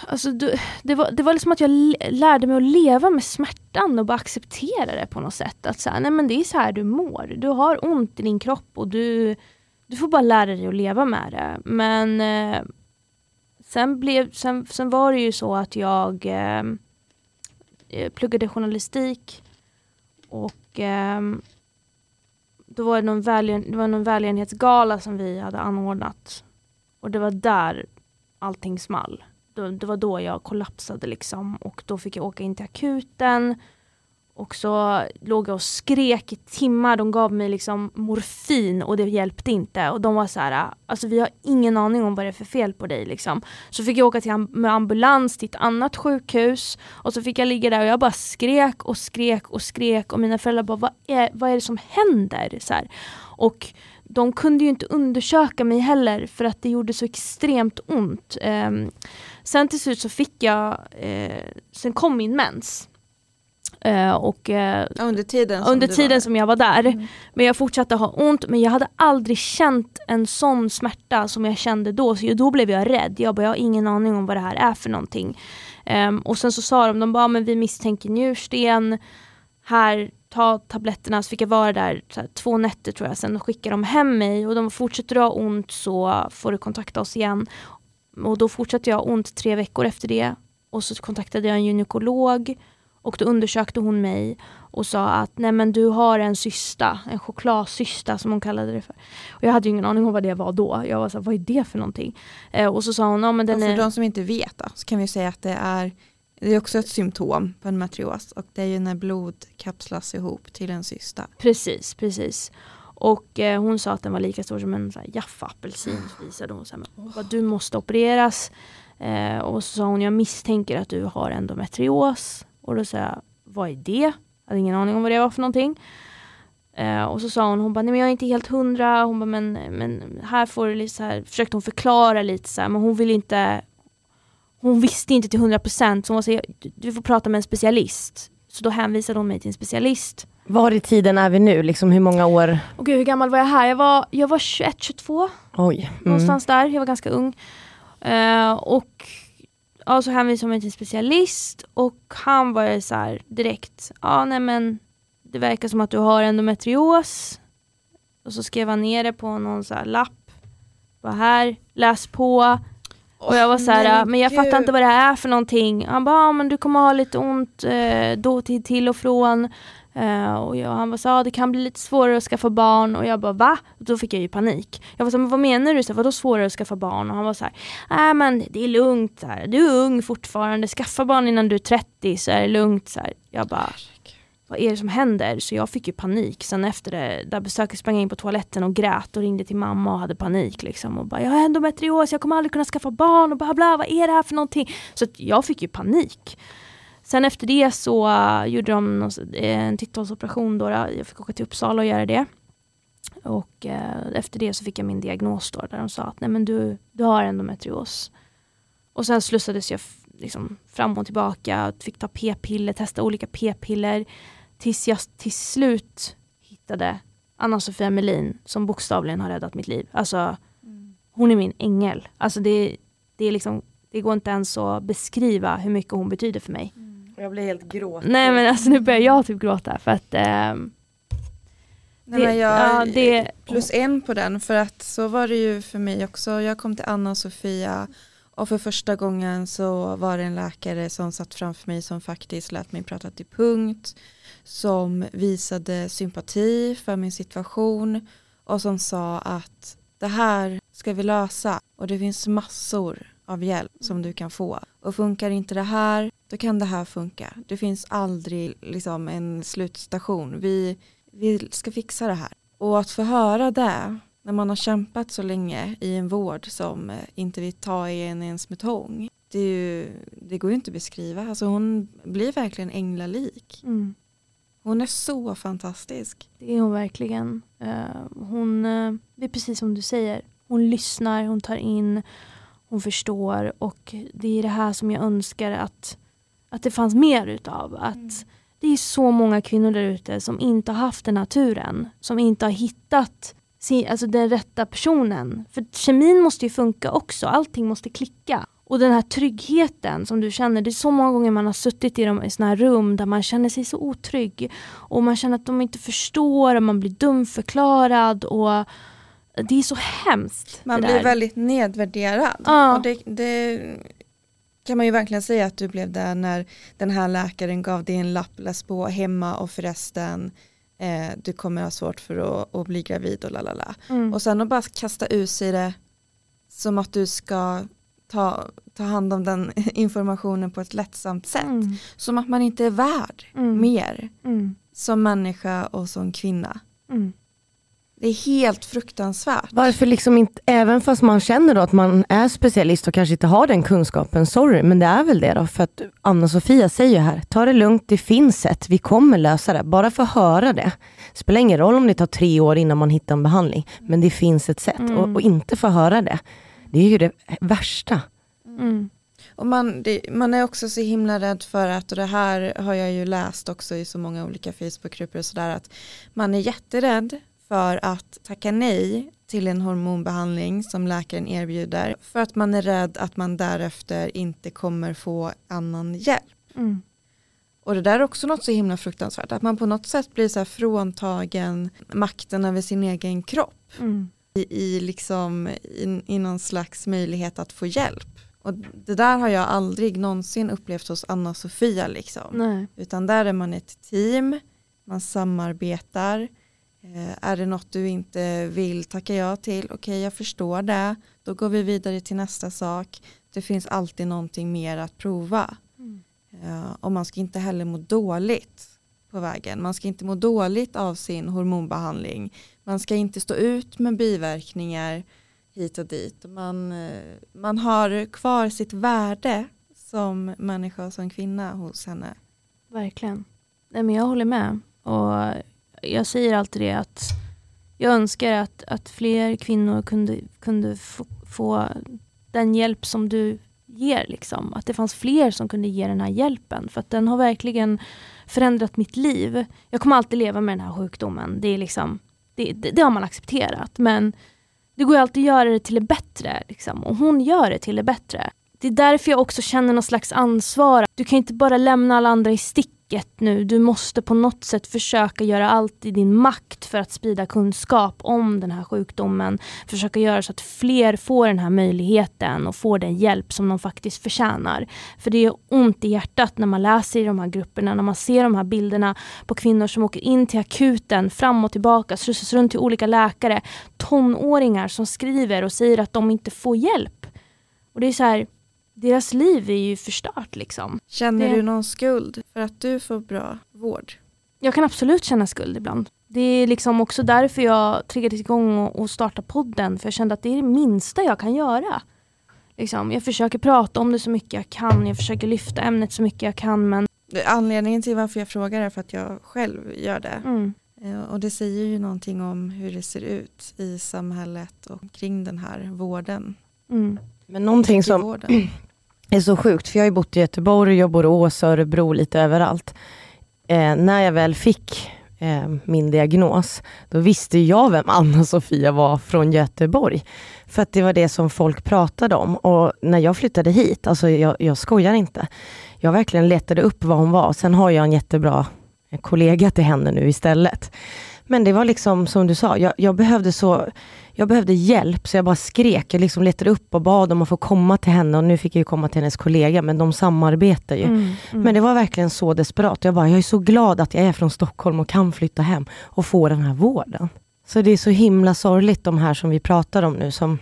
Alltså, det, var, det var liksom att jag lärde mig att leva med smärtan och bara acceptera det på något sätt. Att så här, nej men det är så här du mår. Du har ont i din kropp och du, du får bara lära dig att leva med det. Men eh, sen, blev, sen, sen var det ju så att jag eh, pluggade journalistik och eh, då var det, någon välgön, det var någon välgörenhetsgala som vi hade anordnat. Och det var där allting small det var då jag kollapsade liksom och då fick jag åka in till akuten. Och så låg jag och skrek i timmar. De gav mig liksom morfin och det hjälpte inte. Och de var så här, alltså vi har ingen aning om vad det är för fel på dig liksom. Så fick jag åka till med ambulans till ett annat sjukhus. Och så fick jag ligga där och jag bara skrek och skrek och skrek. Och mina föräldrar bara, vad är, vad är det som händer? Så här. Och de kunde ju inte undersöka mig heller för att det gjorde så extremt ont. Um, sen till slut så fick jag, uh, sen kom min mens. Uh, och, uh, under tiden, som, under tiden som jag var där. Mm. Men jag fortsatte ha ont men jag hade aldrig känt en sån smärta som jag kände då. Så då blev jag rädd. Jag bara, jag har ingen aning om vad det här är för någonting. Um, och sen så sa de, de bara, men vi misstänker njursten. Här ta tabletterna så fick jag vara där här, två nätter tror jag. Sen skickade de hem mig och de fortsätter du ha ont så får du kontakta oss igen. Och då fortsatte jag ha ont tre veckor efter det. Och så kontaktade jag en gynekolog. Och då undersökte hon mig och sa att nej men du har en cysta, en chokladcysta som hon kallade det för. Och jag hade ju ingen aning om vad det var då. Jag var så här, vad är det för någonting? Eh, och så sa hon, ja men den och för är... de som inte vet då, så kan vi säga att det är det är också ett symptom på en matrios och det är ju när blod kapslas ihop till en cysta. Precis, precis. Och eh, hon sa att den var lika stor som en Jaffa-apelsin. Visade hon så här, men, "Åh, du måste opereras. Eh, och så sa hon, jag misstänker att du har endometrios. Och då sa jag, vad är det? Jag hade ingen aning om vad det var för någonting. Eh, och så sa hon, hon bara, nej men jag är inte helt hundra. Hon bara, men, men här får du lite så här, försökte hon förklara lite så här, men hon vill inte hon visste inte till hundra procent, så hon sa, du får prata med en specialist. Så då hänvisade hon mig till en specialist. Var i tiden är vi nu? Liksom hur många år? Och gud, hur gammal var jag här? Jag var, jag var 21, 22 Oj. Mm. någonstans där. Jag var ganska ung. Eh, och ja, så hänvisade mig till en specialist och han var så här direkt, ja nej men det verkar som att du har endometrios. Och så skrev han ner det på någon så här lapp. Var här, läs på. Och jag var så här, Nej, men jag fattar inte vad det här är för någonting. Han bara, ja, men du kommer ha lite ont eh, då till, till och från. Uh, och jag, han var så ah, det kan bli lite svårare att skaffa barn. Och jag bara, va? Och då fick jag ju panik. Jag var så men vad menar du? Så vadå svårare att skaffa barn? Och han var så här, nej men det är lugnt. Så här. Du är ung fortfarande, skaffa barn innan du är 30 så är det lugnt. Så här. Jag bara, vad är det som händer? Så jag fick ju panik. Sen efter det där besöket sprang jag in på toaletten och grät och ringde till mamma och hade panik. Liksom, och bara, jag har endometrios, jag kommer aldrig kunna skaffa barn och bla bla, vad är det här för någonting? Så jag fick ju panik. Sen efter det så uh, gjorde de någon, eh, en titthålsoperation. Då. Jag fick åka till Uppsala och göra det. Och eh, efter det så fick jag min diagnos då, där de sa att Nej, men du, du har endometrios. Och sen slussades jag liksom fram och tillbaka, fick ta p-piller, testa olika p-piller. Tills jag till slut hittade Anna-Sofia Melin som bokstavligen har räddat mitt liv. Alltså, hon är min ängel. Alltså det, det, är liksom, det går inte ens att beskriva hur mycket hon betyder för mig. Jag blir helt gråt. Nej men alltså nu börjar jag typ gråta för att ehm, Nej, Det- men jag, ja, det- plus en på den för att så var det ju för mig också. Jag kom till Anna och Sofia och för första gången så var det en läkare som satt framför mig som faktiskt lät mig prata till punkt. Som visade sympati för min situation och som sa att det här ska vi lösa och det finns massor av hjälp som du kan få. Och funkar inte det här, då kan det här funka. Det finns aldrig liksom en slutstation. Vi, vi ska fixa det här. Och att få höra det när man har kämpat så länge i en vård som eh, inte vill ta i en ens med tång. Det, ju, det går ju inte att beskriva. Alltså hon blir verkligen änglalik. mm, Hon är så fantastisk. det är hon verkligen. Eh, hon, eh, det är precis som du säger. Hon lyssnar, hon tar in, hon förstår och det är det här som jag önskar att, att det fanns mer utav. Att Det är så många kvinnor där ute som inte har haft den här turen. Som inte har hittat sin, alltså den rätta personen. För kemin måste ju funka också, allting måste klicka. Och den här tryggheten som du känner, det är så många gånger man har suttit i, de, i såna här rum där man känner sig så otrygg. Och man känner att de inte förstår och man blir dumförklarad. Och det är så hemskt. Man blir väldigt nedvärderad. Ja. Och det, det kan man ju verkligen säga att du blev där när den här läkaren gav dig en lapp, läs på hemma och förresten eh, du kommer ha svårt för att, att bli gravid och lalala. Mm. Och sen att bara kasta ut sig det som att du ska ta, ta hand om den informationen på ett lättsamt sätt. Mm. Som att man inte är värd Mm. mer Mm. som människa och som kvinna. Det är helt fruktansvärt. Varför liksom inte, även fast man känner då att man är specialist och kanske inte har den kunskapen, sorry, men det är väl det då. För att Anna-Sofia säger ju här, ta det lugnt, det finns sätt, vi kommer lösa det. Bara få höra det. Spelar ingen roll om det tar tre år innan man hittar en behandling, men det finns ett sätt. Mm. Och, och inte få höra det, det är ju det värsta. Mm. Och man, det, man är också så himla rädd för att, och det här har jag ju läst också i så många olika Facebookgrupper och sådär, att man är jätterädd för att tacka nej till en hormonbehandling som läkaren erbjuder för att man är rädd att man därefter inte kommer få annan hjälp. Mm. Och det där är också något så himla fruktansvärt, att man på något sätt blir så fråntagen makten över sin egen kropp Mm. i, i, liksom, i, i någon slags möjlighet att få hjälp. Och Och det där har jag aldrig någonsin upplevt hos Anna-Sofia. Liksom. Nej. Utan där är man ett team, man samarbetar. Eh, är det något du inte vill tacka ja till, okej okay, jag förstår det. Då går vi vidare till nästa sak. Det finns alltid någonting mer att prova. Mm. Eh, och man ska inte heller må dåligt på vägen. Man ska inte må dåligt av sin hormonbehandling. Man ska inte stå ut med biverkningar hit och dit. Man, eh, man har kvar sitt värde som människa och som kvinna hos henne. Verkligen. Nej, men jag håller med. Och jag säger alltid det att jag önskar att, att fler kvinnor kunde, kunde få, få den hjälp som du ger. Liksom. Att det fanns fler som kunde ge den här hjälpen. För att den har verkligen förändrat mitt liv. Jag kommer alltid leva med den här sjukdomen. Det, är liksom, det, det, det har man accepterat. Men det går ju alltid att göra det till det bättre. Liksom. Och hon gör det till det bättre. Det är därför jag också känner någon slags ansvar. Du kan inte bara lämna alla andra i stick sticket nu. Du måste på något sätt försöka göra allt i din makt för att sprida kunskap om den här sjukdomen. Försöka göra så att fler får den här möjligheten och får den hjälp som de faktiskt förtjänar. För det är ont i hjärtat när man läser i de här grupperna, när man ser de här bilderna på kvinnor som åker in till akuten fram och tillbaka, slussas runt till olika läkare. Tonåringar som skriver och säger att de inte får hjälp. Och det är så här, deras liv är ju förstört liksom. Känner det... du någon skuld för att du får bra vård? Jag kan absolut känna skuld ibland. Det är liksom också därför jag triggade igång och, och startade podden, för jag kände att det är det minsta jag kan göra. Liksom, jag försöker prata om det så mycket jag kan, jag försöker lyfta ämnet så mycket jag kan, men Anledningen till varför jag frågar är för att jag själv gör det. Mm. Eh, och det säger ju någonting om hur det ser ut i samhället och kring den här vården. Mm. Men någonting som, det är så sjukt, för jag har ju bott i Göteborg, jag bor i Ås, Örebro, lite överallt. Eh, när jag väl fick eh, min diagnos, då visste jag vem Anna-Sofia var från Göteborg. För att det var det som folk pratade om. Och när jag flyttade hit, alltså jag, jag skojar inte, jag verkligen letade upp vad hon var. Sen har jag en jättebra eh, kollega till henne nu istället. Men det var liksom som du sa, jag, jag, behövde så jag behövde hjälp så jag bara skrek. Jag liksom letade upp och bad om att få komma till henne och nu fick jag komma till hennes kollega men de samarbetar ju. Mm, mm. Men det var verkligen så desperat. Jag bara, jag är så glad att jag är från Stockholm och kan flytta hem och få den här vården. Så det är så himla sorgligt de här som vi pratar om nu som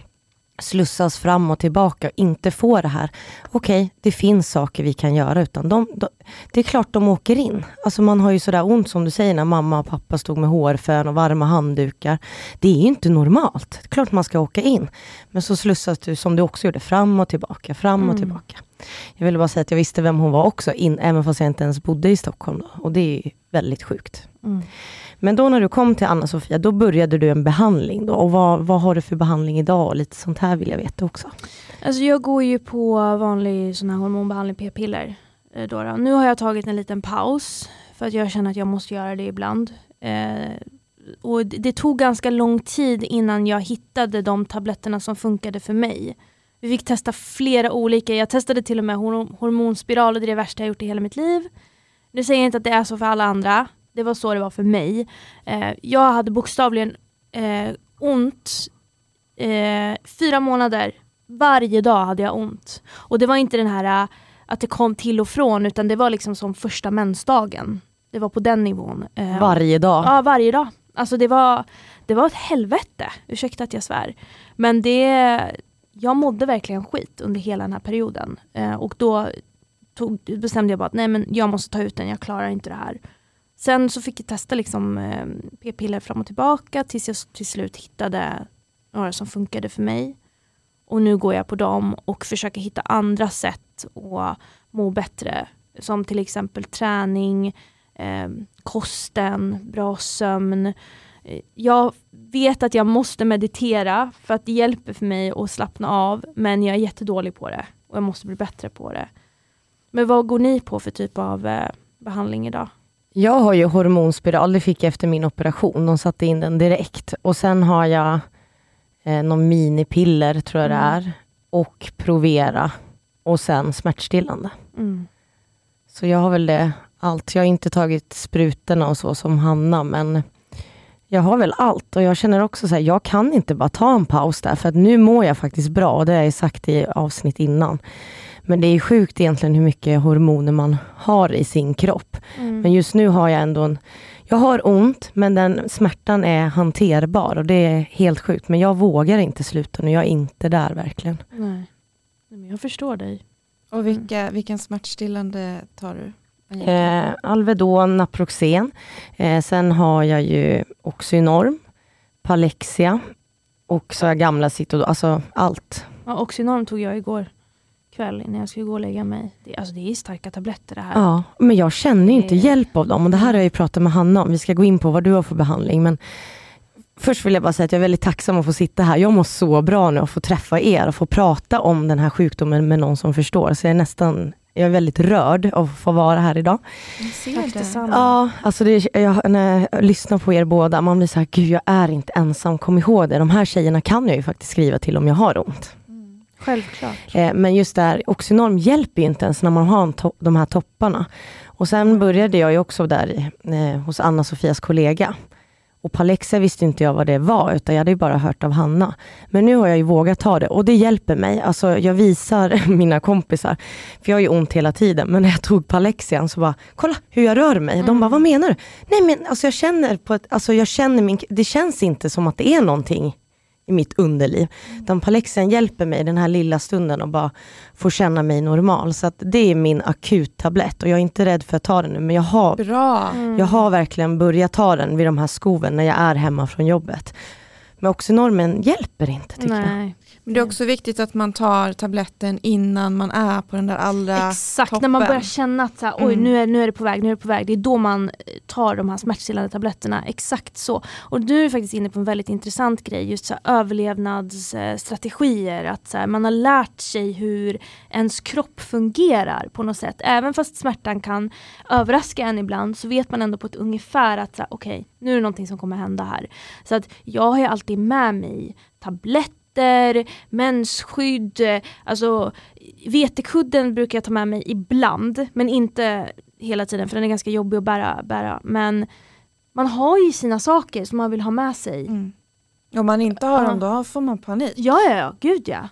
slussas fram och tillbaka och inte får det här. Okej, okay, det finns saker vi kan göra utan de, de, det är klart de åker in. Alltså man har ju sådär ont som du säger när mamma och pappa stod med hårfön och varma handdukar. Det är ju inte normalt. Det är klart man ska åka in. Men så slussas du som du också gjorde fram och tillbaka, fram mm. och tillbaka. Jag ville bara säga att jag visste vem hon var också, in, även fast jag inte ens bodde i Stockholm. Då. Och det är väldigt sjukt. Mm. Men då när du kom till Anna-Sofia, då började du en behandling. Då. Och vad, vad har du för behandling idag? Och lite sånt här vill jag veta också. Alltså jag går ju på vanlig sån här hormonbehandling, p-piller. Eh, då, då Nu har jag tagit en liten paus, för att jag känner att jag måste göra det ibland. Eh, och det, det tog ganska lång tid innan jag hittade de tabletterna som funkade för mig. Vi fick testa flera olika, jag testade till och med hormonspiral och det är det värsta jag gjort i hela mitt liv. Nu säger jag inte att det är så för alla andra, det var så det var för mig. Eh, jag hade bokstavligen eh, ont eh, fyra månader. Varje dag hade jag ont. Och det var inte den här uh, att det kom till och från utan det var liksom som första mensdagen. Det var på den nivån. Eh, varje dag? Ja, varje dag. Alltså det var, det var ett helvete. Ursäkta att jag svär. Men det, jag mådde verkligen skit under hela den här perioden. Eh, och då tog, bestämde jag bara att nej men jag måste ta ut den, jag klarar inte det här. Sen så fick jag testa liksom, eh, p-piller fram och tillbaka tills jag till slut hittade några som funkade för mig. Och nu går jag på dem och försöker hitta andra sätt att må bättre. Som till exempel träning, eh, kosten, bra sömn. Eh, jag vet att jag måste meditera för att det hjälper för mig att slappna av. Men jag är jättedålig på det och jag måste bli bättre på det. Men vad går ni på för typ av eh, behandling idag? Jag har ju hormonspiral, det fick jag efter min operation. De satte in den direkt. Och sen har jag eh, någon minipiller, tror jag mm. det är, och Provera. Och sen smärtstillande. Mm. Så jag har väl det allt. Jag har inte tagit sprutorna och så som Hanna, men Jag har väl allt och jag känner också så här, jag kan inte bara ta en paus där för att nu mår jag faktiskt bra och det har jag sagt i avsnitt innan. Men det är sjukt egentligen hur mycket hormoner man har i sin kropp. Mm. Men just nu har jag ändå en, jag har ont men den smärtan är hanterbar och det är helt sjukt. Men jag vågar inte sluta nu, jag är inte där verkligen. Nej. Men jag förstår dig. Och vilka, vilken smärtstillande tar du? Eh, Alvedon, Naproxen. Eh, sen har jag ju Oxynorm, Palexia och så har jag gamla Citodon, alltså allt. Ja, Oxynorm tog jag igår kväll innan jag skulle gå och lägga mig. Det, alltså det är starka tabletter det här. Ja, men jag känner ju inte Det- hjälp av dem och det här har jag ju pratat med Hanna om. Vi ska gå in på vad du har för behandling. Men först vill jag bara säga att jag är väldigt tacksam att få sitta här. Jag mår så bra nu att få träffa er och få prata om den här sjukdomen med någon som förstår. Så jag är nästan, jag är väldigt rörd av att få vara här idag. Tack detsamma. Ja, alltså det, jag, när jag lyssnar på er båda, man blir så här, gud jag är inte ensam, kom ihåg det. De här tjejerna kan jag ju faktiskt skriva till om jag har ont. Självklart. Eh, men just där, Oxynorm hjälper ju inte ens när man har de här topparna. Och sen började jag ju också där eh, hos Anna-Sofias kollega. Och Palexia visste inte jag vad det var, utan jag hade ju bara hört av Hanna. Men nu har jag ju vågat ta det och det hjälper mig. Alltså jag visar mina kompisar, för jag har ju ont hela tiden, men när jag tog Palexian så bara, kolla hur jag rör mig. De bara, vad menar du? Nej men alltså jag känner på ett, alltså jag känner min, det känns inte som att det är någonting i mitt underliv. Utan Palexian hjälper mig den här lilla stunden och bara få känna mig normal. Så att det är min akuttablett och jag är inte rädd för att ta den nu, men jag har, Bra. Mm. jag har verkligen börjat ta den vid de här skoven när jag är hemma från jobbet. Men Oxynormen hjälper inte tycker jag. Nej. Men det är också viktigt att man tar tabletten innan man är på den där allra Exakt, toppen. när man börjar känna att så här, oj Mm. nu, är, nu är det på väg, nu är det på väg. Det är då man eh, tar de här smärtstillande tabletterna. Exakt så. Och du är faktiskt inne på en väldigt intressant grej, just så här, överlevnadsstrategier. Att så här, man har lärt sig hur ens kropp fungerar på något sätt. Även fast smärtan kan överraska en ibland så vet man ändå på ett ungefär att okej, nu är det någonting som kommer hända här. Så att jag har ju alltid med mig tabletter mensskydd, eh, alltså vetekudden brukar jag ta med mig ibland, men inte hela tiden för den är ganska jobbig att bära. bära. Men man har ju sina saker som man vill ha med sig. Mm. Om man inte har dem då får man panik. Ja, ja, ja, gud ja.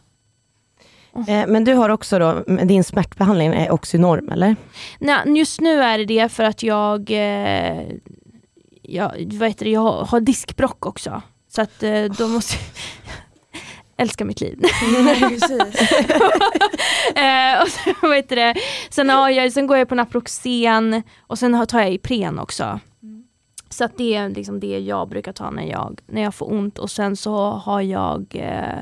Eh, Men du har också då, din smärtbehandling är Oxynorm eller? Nej, just nu är det det för att jag, eh, jag, vad heter det, jag har, har diskbrock också. Så att eh, då måste älskar mitt liv. eh, och sen, vad heter det? Sen, har jag, sen går jag på Naproxen och sen tar jag Ipren också. Så att det är liksom det jag brukar ta när jag, när jag får ont och sen så har jag eh,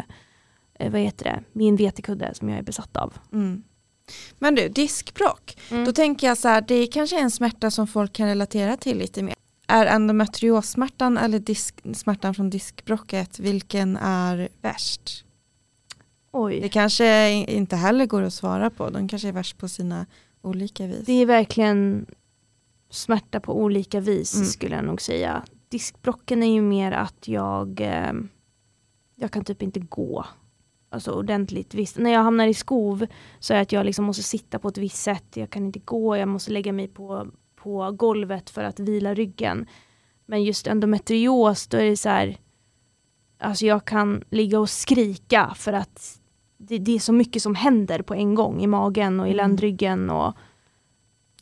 vad heter det, min vetekudde som jag är besatt av. Mm. Men du, diskbråck. Mm. Då tänker jag så här, det är kanske en smärta som folk kan relatera till lite mer. Är endometriossmärtan eller disk, smärtan från diskbråcket, vilken är värst? Oj. Det kanske inte heller går att svara på, de kanske är värst på sina olika vis. Det är verkligen smärta på olika vis Mm. skulle jag nog säga. Diskbrocken är ju mer att jag, eh, jag kan typ inte gå. Alltså ordentligt. Visst, när jag hamnar i skov så är det att jag liksom måste sitta på ett visst sätt. Jag kan inte gå, jag måste lägga mig på, på golvet för att vila ryggen. Men just endometrios, då är det så här, alltså jag kan ligga och skrika för att det, det är så mycket som händer på en gång i magen och i Mm. ländryggen. Och,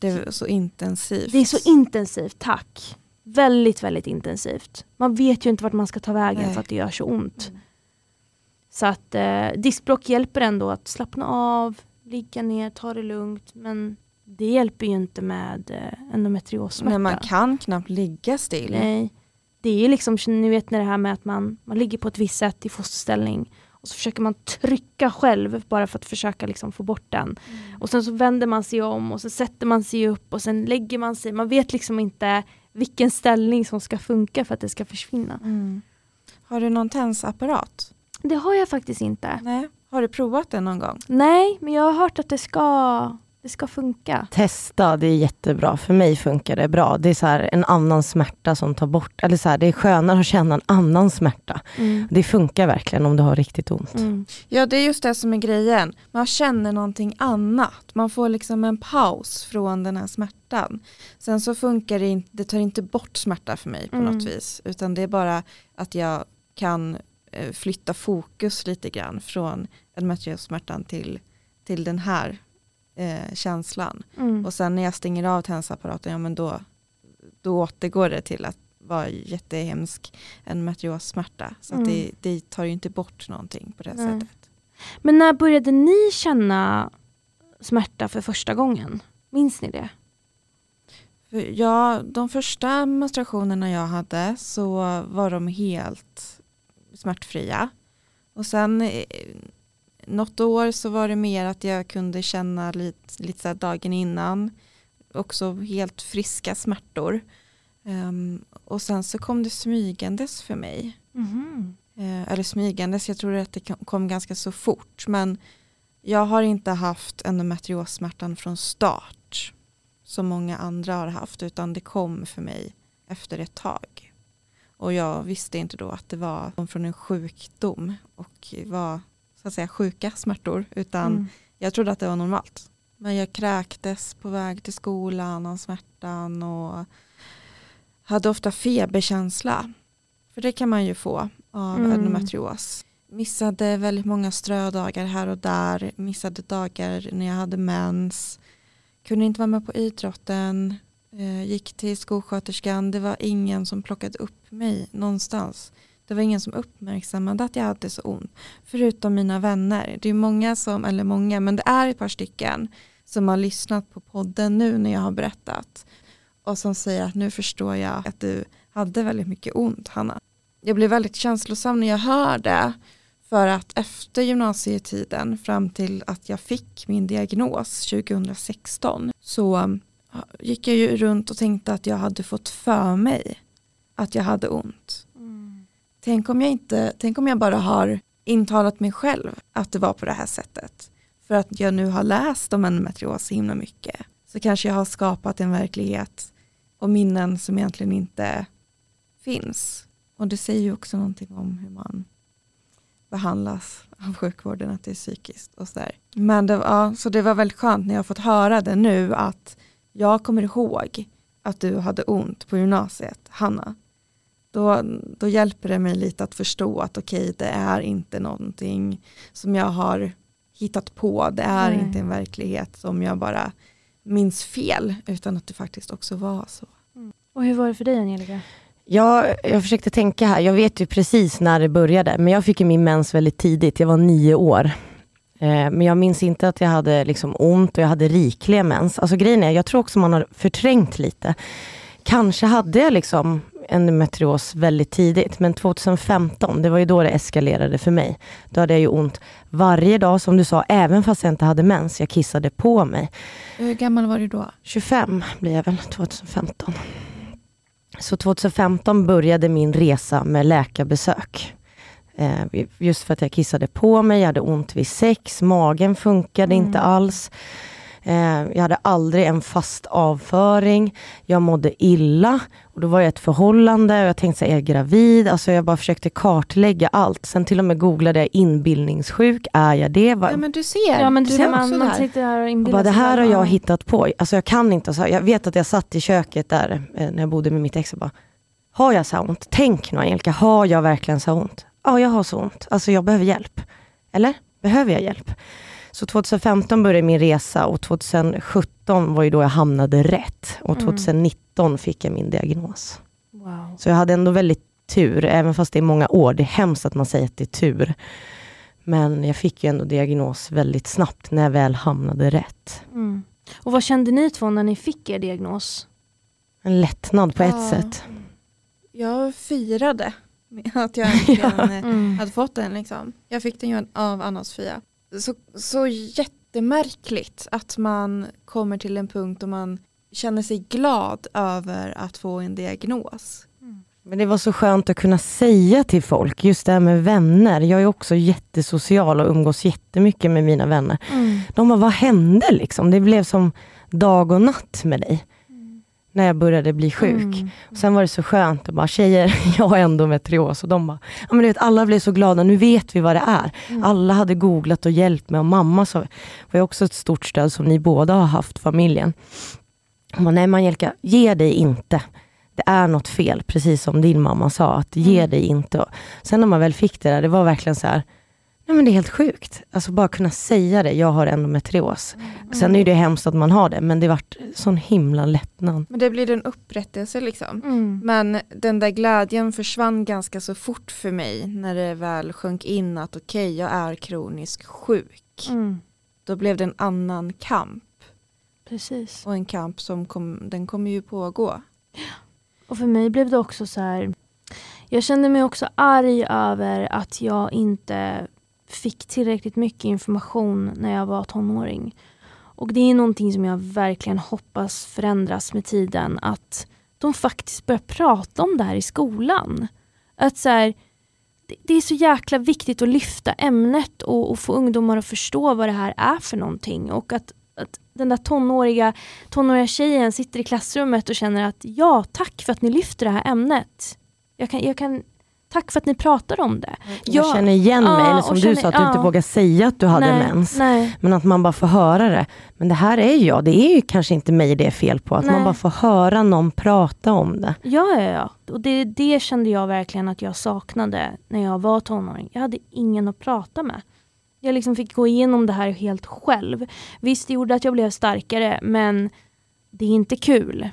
Det är så intensivt. det är så intensivt, tack. Väldigt, väldigt intensivt. Man vet ju inte vart man ska ta vägen Nej. för att det gör så ont. Mm. Så att eh, diskbråck hjälper ändå att slappna av, ligga ner, ta det lugnt. Men det hjälper ju inte med eh, endometriossmärta. Men man kan knappt ligga still. Nej. Det är ju liksom, ni vet när det här med att man, man ligger på ett visst sätt i fosterställning och så försöker man trycka själv bara för att försöka liksom få bort den. Och sen så vänder man sig om och så sätter man sig upp och sen lägger man sig. Man vet liksom inte vilken ställning som ska funka för att det ska försvinna. Mm. Har du någon tensapparat? Det har jag faktiskt inte. Nej. Har du provat det någon gång? Nej, men jag har hört att det ska Det ska funka. Testa, det är jättebra. För mig funkar det bra. Det är så här en annan smärta som tar bort, eller så här, det är skönare att känna en annan smärta. Mm. Det funkar verkligen om du har riktigt ont. Mm. Ja det är just det som är grejen. Man känner någonting annat. Man får liksom en paus från den här smärtan. Sen så funkar det inte, det tar inte bort smärta för mig på Mm. något vis. Utan det är bara att jag kan eh, flytta fokus lite grann från endometriosmärtan till, till den här eh, känslan. Mm. Och sen när jag stänger av tensapparaten, ja men då, då återgår det till att vara jättehemsk endometriossmärta. Så att Mm. det, det tar ju inte bort någonting på det Nej. sättet. Men när började ni känna smärta för första gången? Minns ni det? Ja, de första menstruationerna jag hade så var de helt smärtfria. Och sen eh, något år så var det mer att jag kunde känna lite, lite så dagen innan. Också helt friska smärtor. Ehm, och sen så kom det smygandes för mig. Eh, eller smygandes, jag tror att det kom- ganska så fort. Men jag har inte haft endometriossmärtan från start som många andra har haft utan det kom för mig efter ett tag. Och jag visste inte då att det var från en sjukdom och var så att säga sjuka smärtor utan Mm. jag trodde att det var normalt. Men jag kräktes på väg till skolan av smärtan och hade ofta feberkänsla. För det kan man ju få av Mm. endometrios. Missade väldigt många strödagar här och där. Missade dagar när jag hade mens. Kunde inte vara med på idrotten. Eh, gick till skolsköterskan. Det var ingen som plockade upp mig någonstans. Det var ingen som uppmärksammade att jag hade så ont. Förutom mina vänner. Det är många som, eller många, men det är ett par stycken som har lyssnat på podden nu när jag har berättat. Och som säger att nu förstår jag att du hade väldigt mycket ont, Hanna. Jag blev väldigt känslosam när jag hör det. För att efter gymnasietiden fram till att jag fick min diagnos 2016 så gick jag ju runt och tänkte att jag hade fått för mig att jag hade ont. Tänk om jag, inte, tänk om jag bara har intalat mig själv att det var på det här sättet. För att jag nu har läst om endometrios så himla mycket. Så kanske jag har skapat en verklighet och minnen som egentligen inte finns. Och det säger ju också någonting om hur man behandlas av sjukvården, att det är psykiskt och sådär. Men det, ja, så det var väldigt skönt när jag har fått höra det nu att jag kommer ihåg att du hade ont på gymnasiet, Hanna. Då, då hjälper det mig lite att förstå att okej, det är inte någonting som jag har hittat på. Det är Nej. inte en verklighet som jag bara minns fel, utan att det faktiskt också var så. Och hur var det för dig Angelica? Jag, jag försökte tänka här, jag vet ju precis när det började, men jag fick ju min mens väldigt tidigt, jag var nio år. Eh, men jag minns inte att jag hade liksom ont och jag hade rikliga mens. Alltså grejen är, jag tror också man har förträngt lite. Kanske hade jag liksom endometrios väldigt tidigt, men 2015, det var ju då det eskalerade för mig. Då hade jag ju ont varje dag, som du sa, även fast jag inte hade mens. Jag kissade på mig. Hur gammal var du då? 25 blir jag väl 2015. Så 2015 började min resa med läkarbesök. Eh, just för att jag kissade på mig, jag hade ont vid sex, magen funkade Mm. inte alls. Eh, jag hade aldrig en fast avföring, jag mådde illa och då var jag i ett förhållande och jag tänkte så här, är jag gravid? Alltså jag bara försökte kartlägga allt. Sen till och med googlade jag inbildningssjuk, är jag det? Vad- Ja men du ser, Ja men du, du ser var man, också man sitter här och inbillar bara, det här har jag Ja. hittat på. Alltså jag kan inte. Så jag vet att jag satt i köket där eh, när jag bodde med mitt ex och bara, har jag så ont? Tänk nu Angelica, har jag verkligen så ont? Ja, jag har så ont. Alltså jag behöver hjälp. Eller? Behöver jag hjälp? Så 2015 började min resa och 2017 var ju då jag hamnade rätt. Och Mm. 2019 fick jag min diagnos. Wow. Så jag hade ändå väldigt tur, även fast det är många år. Det är hemskt att man säger att det är tur. Men jag fick ju ändå diagnos väldigt snabbt när jag väl hamnade rätt. Mm. Och vad kände ni två när ni fick er diagnos? En lättnad på ett Ja. sätt. Jag firade att jag äntligen eh, Mm. hade fått den. Liksom. Jag fick den ju av Anna-Sofia. Så, så jättemärkligt att man kommer till en punkt då man känner sig glad över att få en diagnos. Mm. Men det var så skönt att kunna säga till folk, just det här med vänner. Jag är också jättesocial och umgås jättemycket med mina vänner. Mm. De bara, vad hände liksom? Det blev som dag och natt med dig. När jag började bli sjuk. Mm. Och sen var det så skönt att bara, tjejer, jag har endometrios. Och de bara, ja men du vet, alla blev så glada, nu vet vi vad det är. Mm. Alla hade googlat och hjälpt mig och mamma så, var ju också ett stort stöd som ni båda har haft, familjen. Hon bara, nej Angelica, ge dig inte. Det är något fel, precis som din mamma sa, att ge Mm. dig inte. Och Sen när man väl fick det där, det var verkligen så här, nej men det är helt sjukt. Alltså bara kunna säga det, jag har endometrios. Sen är det hemskt att man har det, men det vart sån himla lättnad. Men det blir en upprättelse liksom. Mm. Men den där glädjen försvann ganska så fort för mig när det väl sjönk in att okej, jag är kroniskt sjuk. Mm. Då blev det en annan kamp Precis. och en kamp som kom, den kommer ju pågå. Och för mig blev det också så här. Jag kände mig också arg över att jag inte fick tillräckligt mycket information när jag var tonåring. Och det är någonting som jag verkligen hoppas förändras med tiden. Att de faktiskt börjar prata om det här i skolan. Att så här, det, är så jäkla viktigt att lyfta ämnet och, och få ungdomar att förstå vad det här är för någonting. Och att, att den där tonåriga, tonåriga tjejen sitter i klassrummet och känner att ja, tack för att ni lyfter det här ämnet. Jag kan, jag kan, tack för att ni pratar om det. Jag Ja, känner igen mig, eller som du känner- sa, att du inte vågar säga att du hade nej, mens. Nej, Men att man bara får höra det. Men det här är jag, det är ju kanske inte mig det är fel på. Att man Nej. bara får höra någon prata om det. ja, ja, ja. Och det, det kände jag verkligen att jag saknade när jag var tonåring. Jag hade ingen att prata med. Jag liksom fick gå igenom det här helt själv. Visst, det gjorde att jag blev starkare, men det är inte kul.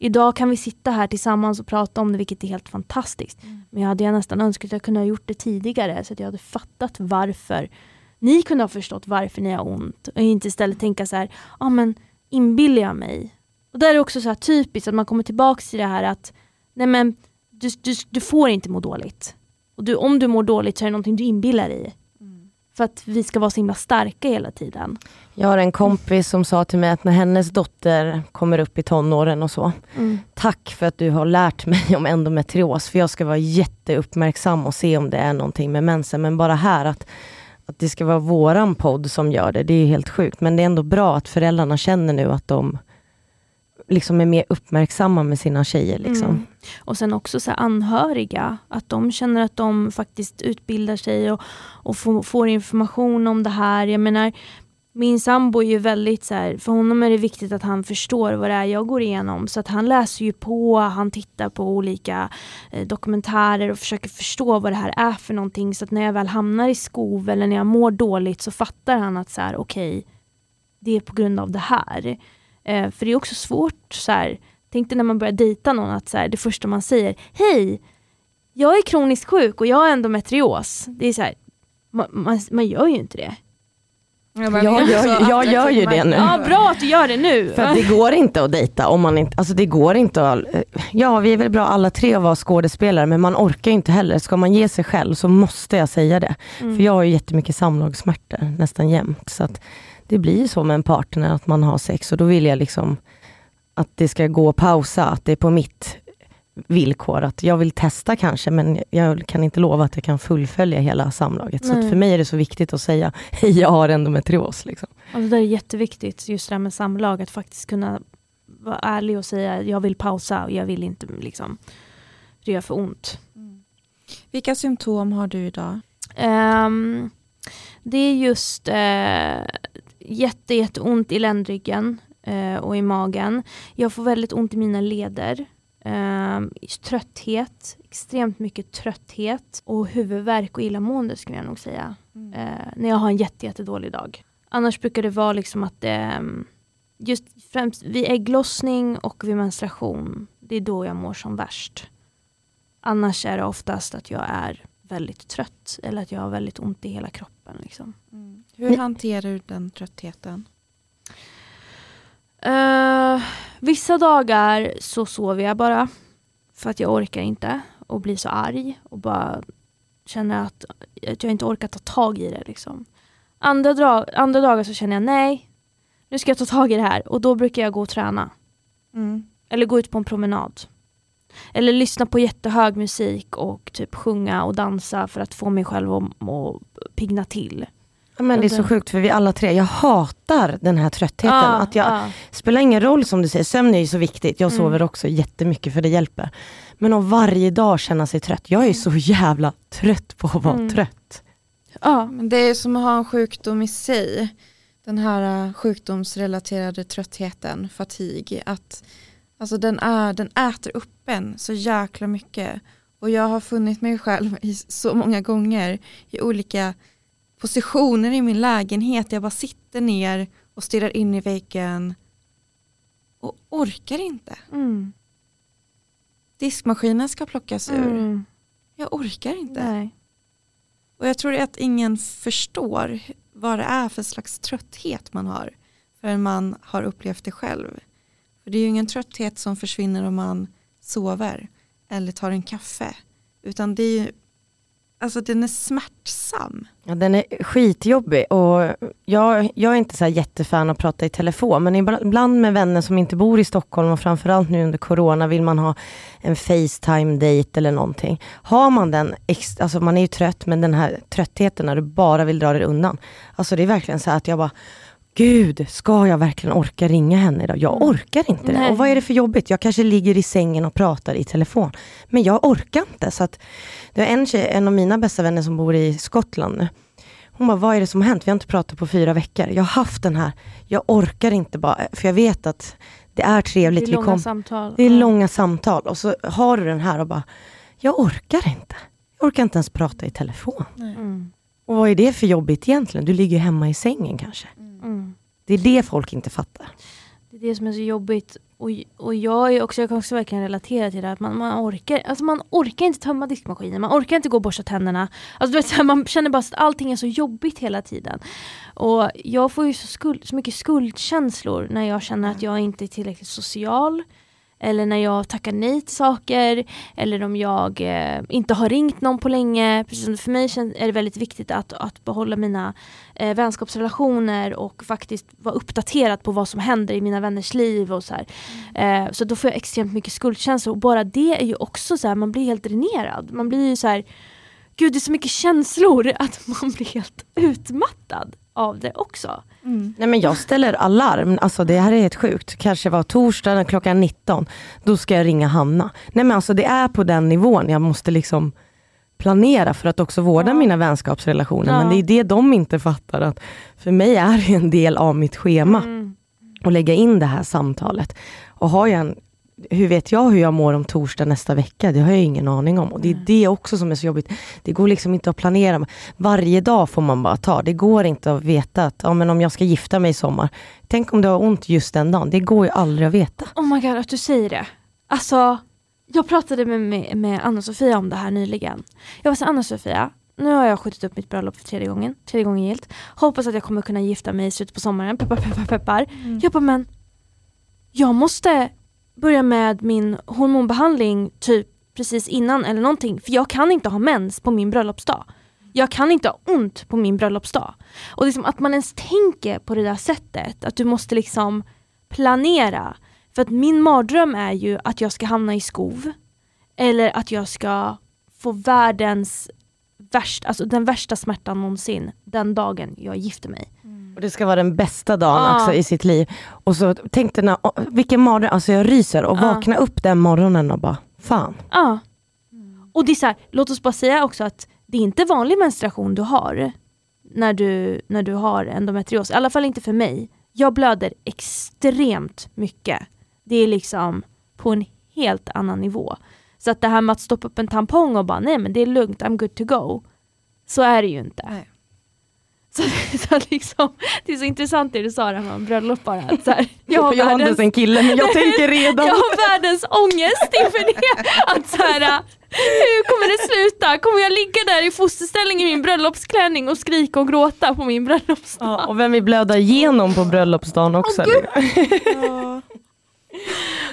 Idag kan vi sitta här tillsammans och prata om det, vilket är helt fantastiskt. Men jag hade jag nästan önskat att jag kunde ha gjort det tidigare, så att jag hade fattat varför. Ni kunde ha förstått varför ni har ont och inte istället tänka så här, ja ah, men inbillar jag mig? Och där är det också så här typiskt att man kommer tillbaka till det här att nej men du, du, du får inte må dåligt. Och du, om du mår dåligt så är det någonting du inbillar dig. För att vi ska vara så himla starka hela tiden. Jag har en kompis som sa till mig att när hennes dotter kommer upp i tonåren och så, Mm. tack för att du har lärt mig om endometrios, för jag ska vara jätteuppmärksam och se om det är någonting med mensen. Men bara här att, att det ska vara våran podd som gör det, det är helt sjukt. Men det är ändå bra att föräldrarna känner nu att de liksom är mer uppmärksamma med sina tjejer. Liksom. Mm. Och sen också så här anhöriga, att de känner att de faktiskt utbildar sig och, och får, får information om det här. Jag menar, min sambo är ju väldigt så här, för honom är det viktigt att han förstår vad det är jag går igenom. Så att han läser ju på, han tittar på olika eh, dokumentärer och försöker förstå vad det här är för någonting. Så att när jag väl hamnar i skov eller när jag mår dåligt så fattar han att så här, okej, det är på grund av det här. Eh, för det är också svårt så här, tänk dig när man börjar dejta någon att så här, det första man säger, hej, jag är kroniskt sjuk och jag har endometrios. Det är så här, man, man, man gör ju inte det. Jag gör- jag gör ju det nu. Ja, bra att du gör det nu. För det går inte att dejta om man inte, alltså det går inte att, ja vi är väl bra alla tre att vara skådespelare men man orkar ju inte heller. Ska man ge sig själv så måste jag säga det. Mm. För jag har ju jättemycket samlagssmärtor nästan jämt. Så att det blir ju så med en partner att man har sex och då vill jag liksom att det ska gå att pausa, att det är på mitt villkor. Att jag vill testa kanske men jag kan inte lova att jag kan fullfölja hela samlaget. Så att Nej. för mig är det så viktigt att säga, hej jag har endometrios. Liksom. Och det där är jätteviktigt, just det här med samlag, att faktiskt kunna vara ärlig och säga jag vill pausa och jag vill inte liksom, det gör för ont. Vilka symptom har du idag? Ehm, det är just uh, jätte, jätteont i ländryggen och i magen. Jag får väldigt ont i mina leder. Ehm, trötthet, extremt mycket trötthet och huvudvärk och illamående skulle jag nog säga. Eh, när jag har en jätte, jättedålig dag. Annars brukar det vara liksom att det, just främst vid ägglossning och vid menstruation, det är då jag mår som värst. Annars är det oftast att jag är väldigt trött eller att jag har väldigt ont i hela kroppen. Liksom. Hur hanterar du den tröttheten? Eh, vissa dagar så sover jag bara för att jag orkar inte och blir så arg och bara känner att, att jag inte orkar ta tag i det. Liksom. Andra, dra- andra dagar så känner jag nej, nu ska jag ta tag i det här och då brukar jag gå och träna. Mm. Eller gå ut på en promenad. Eller lyssna på jättehög musik och typ sjunga och dansa för att få mig själv att, att pigna till. Men det är så sjukt för vi alla tre, jag hatar den här tröttheten. Ja, att jag, ja. spelar ingen roll som du säger, sömn är ju så viktigt. Jag Mm. sover också jättemycket för det hjälper. Men att varje dag känna sig trött, jag är så jävla trött på att vara Mm. trött. Ja. Men det är som att ha en sjukdom i sig. Den här uh, sjukdomsrelaterade tröttheten, fatig. Att, alltså den, är, den äter upp en så jäkla mycket. Och jag har funnit mig själv i så många gånger i olika positioner i min lägenhet. Jag bara sitter ner och stirrar in i väggen och orkar inte. Mm. Diskmaskinen ska plockas ur. Mm. Jag orkar inte. Nej. Och jag tror att ingen förstår vad det är för slags trötthet man har förrän man har upplevt det själv. För det är ju ingen trötthet som försvinner om man sover eller tar en kaffe. Utan det är ju, alltså den är smärtsam. Ja, den är skitjobbig och jag, jag är inte så här jättefan att prata i telefon men ibland med vänner som inte bor i Stockholm och framförallt nu under corona vill man ha en Facetime-date eller någonting. Har man den, alltså man är ju trött men den här tröttheten när du bara vill dra dig undan. Alltså det är verkligen så här att jag bara Gud, ska jag verkligen orka ringa henne idag? Jag orkar inte det. Nej. Och vad är det för jobbigt? Jag kanske ligger i sängen och pratar i telefon. Men jag orkar inte. Så att det är en, tjej, en av mina bästa vänner som bor i Skottland nu. Hon bara, vad är det som har hänt? Vi har inte pratat på fyra veckor. Jag har haft den här, jag orkar inte bara, för jag vet att det är trevligt. Det är långa kom, samtal. det är långa samtal och så har du den här och bara, jag orkar inte. Jag orkar inte ens prata i telefon. Mm. Och vad är det för jobbigt egentligen? Du ligger hemma i sängen kanske. Mm. Det är det folk inte fattar. Det är det som är så jobbigt. Och, och jag, är också, jag kan också verkligen relatera till det. Att man, man, orkar, alltså man orkar inte tömma diskmaskinen, man orkar inte gå och borsta tänderna. Alltså du vet, här, man känner bara att allting är så jobbigt hela tiden. Och jag får ju så, skuld, så mycket skuldkänslor när jag känner att jag inte är tillräckligt social. Eller när jag tackar nej till saker. Eller om jag eh, inte har ringt någon på länge. Precis för mig är det väldigt viktigt att, att behålla mina eh, vänskapsrelationer och faktiskt vara uppdaterad på vad som händer i mina vänners liv. och Så här. Eh, så då får jag extremt mycket skuldkänslor. Och bara det är ju också så här, man blir helt dränerad. Man blir ju så här, gud det är så mycket känslor att man blir helt utmattad av det också. Nej men jag ställer alarm, alltså det här är helt sjukt. Kanske var torsdag klockan 19, då ska jag ringa Hanna. Nej men alltså det är på den nivån jag måste liksom planera för att också vårda Ja. mina vänskapsrelationer. Ja. Men det är det de inte fattar, att för mig är det en del av mitt schema Mm. att lägga in det här samtalet. Och har jag en, hur vet jag hur jag mår om torsdag nästa vecka? Det har jag ingen aning om. Och det är det också som är så jobbigt. Det går liksom inte att planera. Varje dag får man bara ta. Det går inte att veta att ja, men om jag ska gifta mig i sommar. Tänk om du har ont just den dagen. Det går ju aldrig att veta. Oh my god att du säger det. Alltså, jag pratade med, med, med Anna-Sofia om det här nyligen. Jag var så Anna-Sofia, nu har jag skjutit upp mitt bröllop för tredje gången, tredje gången gilt. Hoppas att jag kommer kunna gifta mig i slutet på sommaren, peppar peppar peppar. Jag bara men, jag måste börja med min hormonbehandling typ precis innan eller någonting. För jag kan inte ha mens på min bröllopsdag. Jag kan inte ha ont på min bröllopsdag. Och liksom att man ens tänker på det där sättet, att du måste liksom planera. För att min mardröm är ju att jag ska hamna i skov. Eller att jag ska få världens värsta, alltså den värsta smärtan någonsin den dagen jag gifter mig. Och det ska vara den bästa dagen Ja. också i sitt liv. Och så tänkte jag, vilken mardröm, alltså jag ryser och Ja. vakna upp den morgonen och bara, fan. Ja. Och det är så här, låt oss bara säga också att det är inte vanlig menstruation du har när du, när du har endometrios. I alla fall inte för mig. Jag blöder extremt mycket. Det är liksom på en helt annan nivå. Så att det här med att stoppa upp en tampong och bara nej men det är lugnt, I'm good to go. Så är det ju inte. Nej. Så, så liksom, det är så intressant det du sa där med bröllop bara. Att så här, jag har Jag har inte världens- ens en kille men jag tänker redan. jag har världens ångest inför det. Att så här, hur kommer det sluta? Kommer jag ligga där i fosterställning i min bröllopsklänning och skrika och gråta på min bröllopsdag? Ja, och vem vi blöda igenom på bröllopsdagen också. Åh,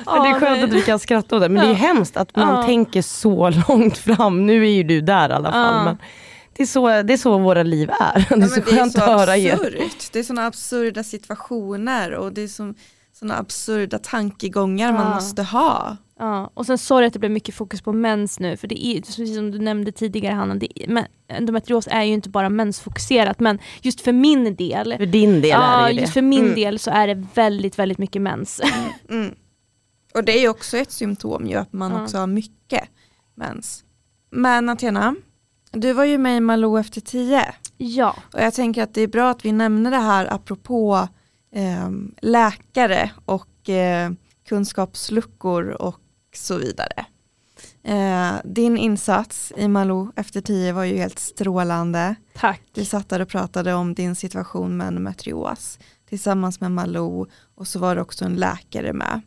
Ja. Det är skönt att vi kan skratta åt det, men det är hemskt att man tänker så långt fram. Nu är ju du där i alla fall. Men det, är så, det är så våra liv är. Det är Ja, så det är skönt så att höra er. Det är sådana absurda situationer och det är som sådana absurda tankegångar man Ja. måste ha. Ja, och sen sorry att det blev mycket fokus på mens nu, för det är precis som du nämnde tidigare Hanna, det, men, endometrios är ju inte bara mensfokuserat, men just för min del, För din del ja, är det ju just det. för min Mm. del så är det väldigt, väldigt mycket mens. Mm. Och det är ju också ett symptom ju att man Ja. också har mycket mens. Men Athena, du var ju med i Malou efter tio. ja, Och jag tänker att det är bra att vi nämner det här apropå eh, läkare och eh, kunskapsluckor och så vidare. Eh, din insats i Malou efter tio var ju helt strålande. tack. Du satt där och pratade om din situation med endometrios tillsammans med Malou och så var det också en läkare med.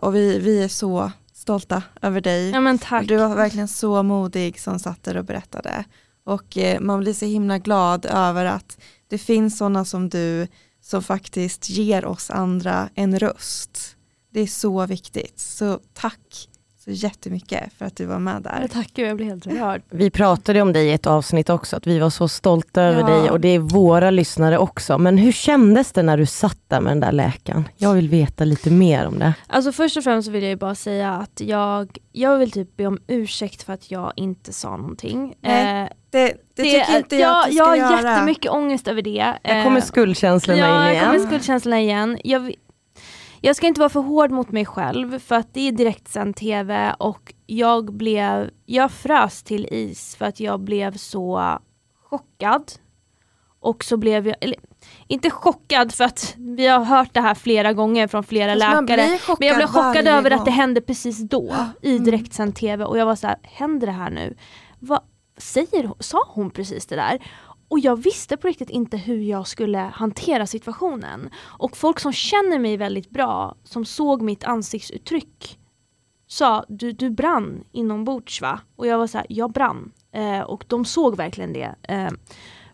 Och vi, vi är så stolta över dig. Ja men tack. Du var verkligen så modig som satt där och berättade. Och eh, man blir så himla glad över att det finns sådana som du som faktiskt ger oss andra en röst. Det är så viktigt. Så tack så jättemycket för att du var med Ja, där. tack, jag blir helt rörd. Vi pratade om dig i ett avsnitt också, att vi var så stolta över Ja. dig och det är våra lyssnare också. Men hur kändes det när du satt där med den där läkaren? Jag vill veta lite mer om det. Alltså först och främst så vill jag ju bara säga att jag, jag vill typ be om ursäkt för att jag inte sa någonting. Nej, Eh, Det, det, tycker inte jag att du ska jag har göra. jättemycket ångest över det. Här kommer Eh, skuldkänslorna Ja, in jag igen. kommer skuldkänslorna igen. Jag, jag ska inte vara för hård mot mig själv för att det är direktsänd tv och jag blev, jag frös till is för att jag blev så chockad. Och så blev jag, eller inte chockad för att vi har hört det här flera gånger från flera Fast läkare. Men jag blev chockad över gång. att det hände precis då i Mm. direktsänd tv och jag var så här, händer det här nu? Vad säger hon? Sa hon precis det där? Och jag visste på riktigt inte hur jag skulle hantera situationen. Och folk som känner mig väldigt bra, som såg mitt ansiktsuttryck, sa du, du brann inombords va? Och jag var så här, jag brann. Eh, och de såg verkligen det. Eh,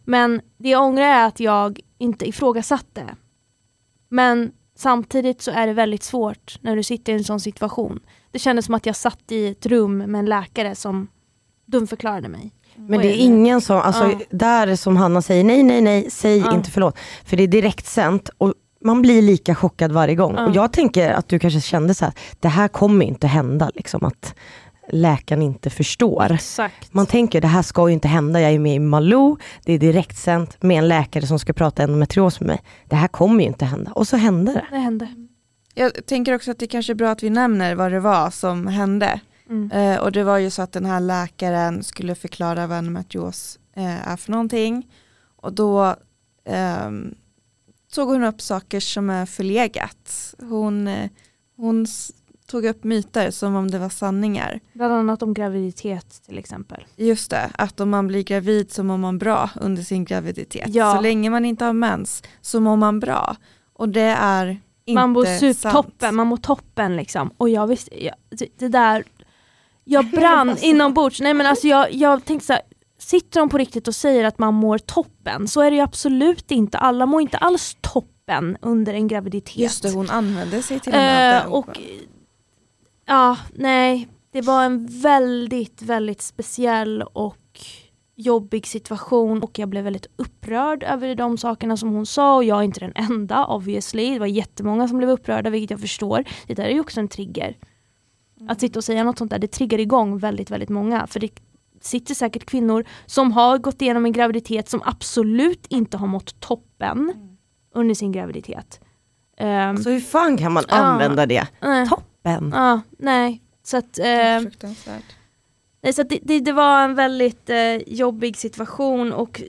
men det jag ångrar är att jag inte ifrågasatte. Men samtidigt så är det väldigt svårt när du sitter i en sån situation. Det kändes som att jag satt i ett rum med en läkare som dumförklarade mig. Men Och det är ingen som, alltså Ja. där som Hanna säger, nej nej nej, säg Ja. inte förlåt. För det är direktsänt och man blir lika chockad varje gång. Ja. Och jag tänker att du kanske kände så här, det här kommer inte hända, liksom att läkaren inte förstår. Exakt. Man tänker det här ska ju inte hända, jag är med i Malou, det är direktsänt med en läkare som ska prata endometrios med mig. Det här kommer ju inte hända. Och så hände det. Det hände. Jag tänker också att det kanske är bra att vi nämner vad det var som hände. Mm. Eh, och det var ju så att den här läkaren skulle förklara vad endometrios eh, är för någonting. Och då ehm, tog hon upp saker som är förlegat. Hon, eh, hon tog upp myter som om det var sanningar. Bland annat om graviditet till exempel. Just det, att om man blir gravid så mår man bra under sin graviditet. Ja. Så länge man inte har mens så mår man bra. Och det är inte man mår sant. man mår toppen liksom. Och jag visste, det där, jag brann inombords. Nej men alltså jag, jag tänkte så här, sitter de på riktigt och säger att man mår toppen så är det ju absolut inte. Alla mår inte alls toppen under en graviditet. Just det, hon använde sig till och med av Eh, och ordet. ja, nej, det var en väldigt, väldigt speciell och jobbig situation och jag blev väldigt upprörd över de sakerna som hon sa och jag är inte den enda obviously. Det var jättemånga som blev upprörda vilket jag förstår. Det där är ju också en trigger. Att sitta och säga något sånt där, det triggar igång väldigt, väldigt många. För det sitter säkert kvinnor som har gått igenom en graviditet som absolut inte har mått toppen under sin graviditet. Ehm, Så hur fan kan man använda det? nej. Toppen! Ja, nej. Så att, eh, Fruktansvärt. nej, så att det, det, det var en väldigt eh, jobbig situation och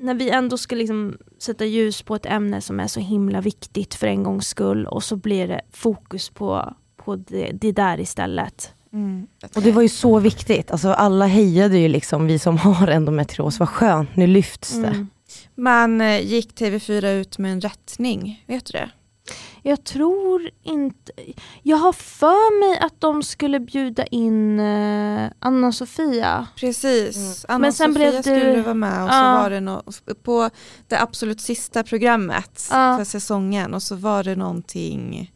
när vi ändå ska liksom sätta ljus på ett ämne som är så himla viktigt för en gångs skull och så blir det fokus på, på det, det där istället. Mm. Och det var ju så viktigt, alltså alla hejade ju liksom, vi som har endometrios, vad skönt, nu lyfts det. Mm. Man eh, gick TV4 ut med en rättning, vet du det? Jag tror inte... Jag har för mig att de skulle bjuda in eh, Anna-Sofia. Precis, Mm. Anna Men sen Sofia blev skulle du- vara med och så var det no på det absolut sista programmet Ja. för säsongen och så var det någonting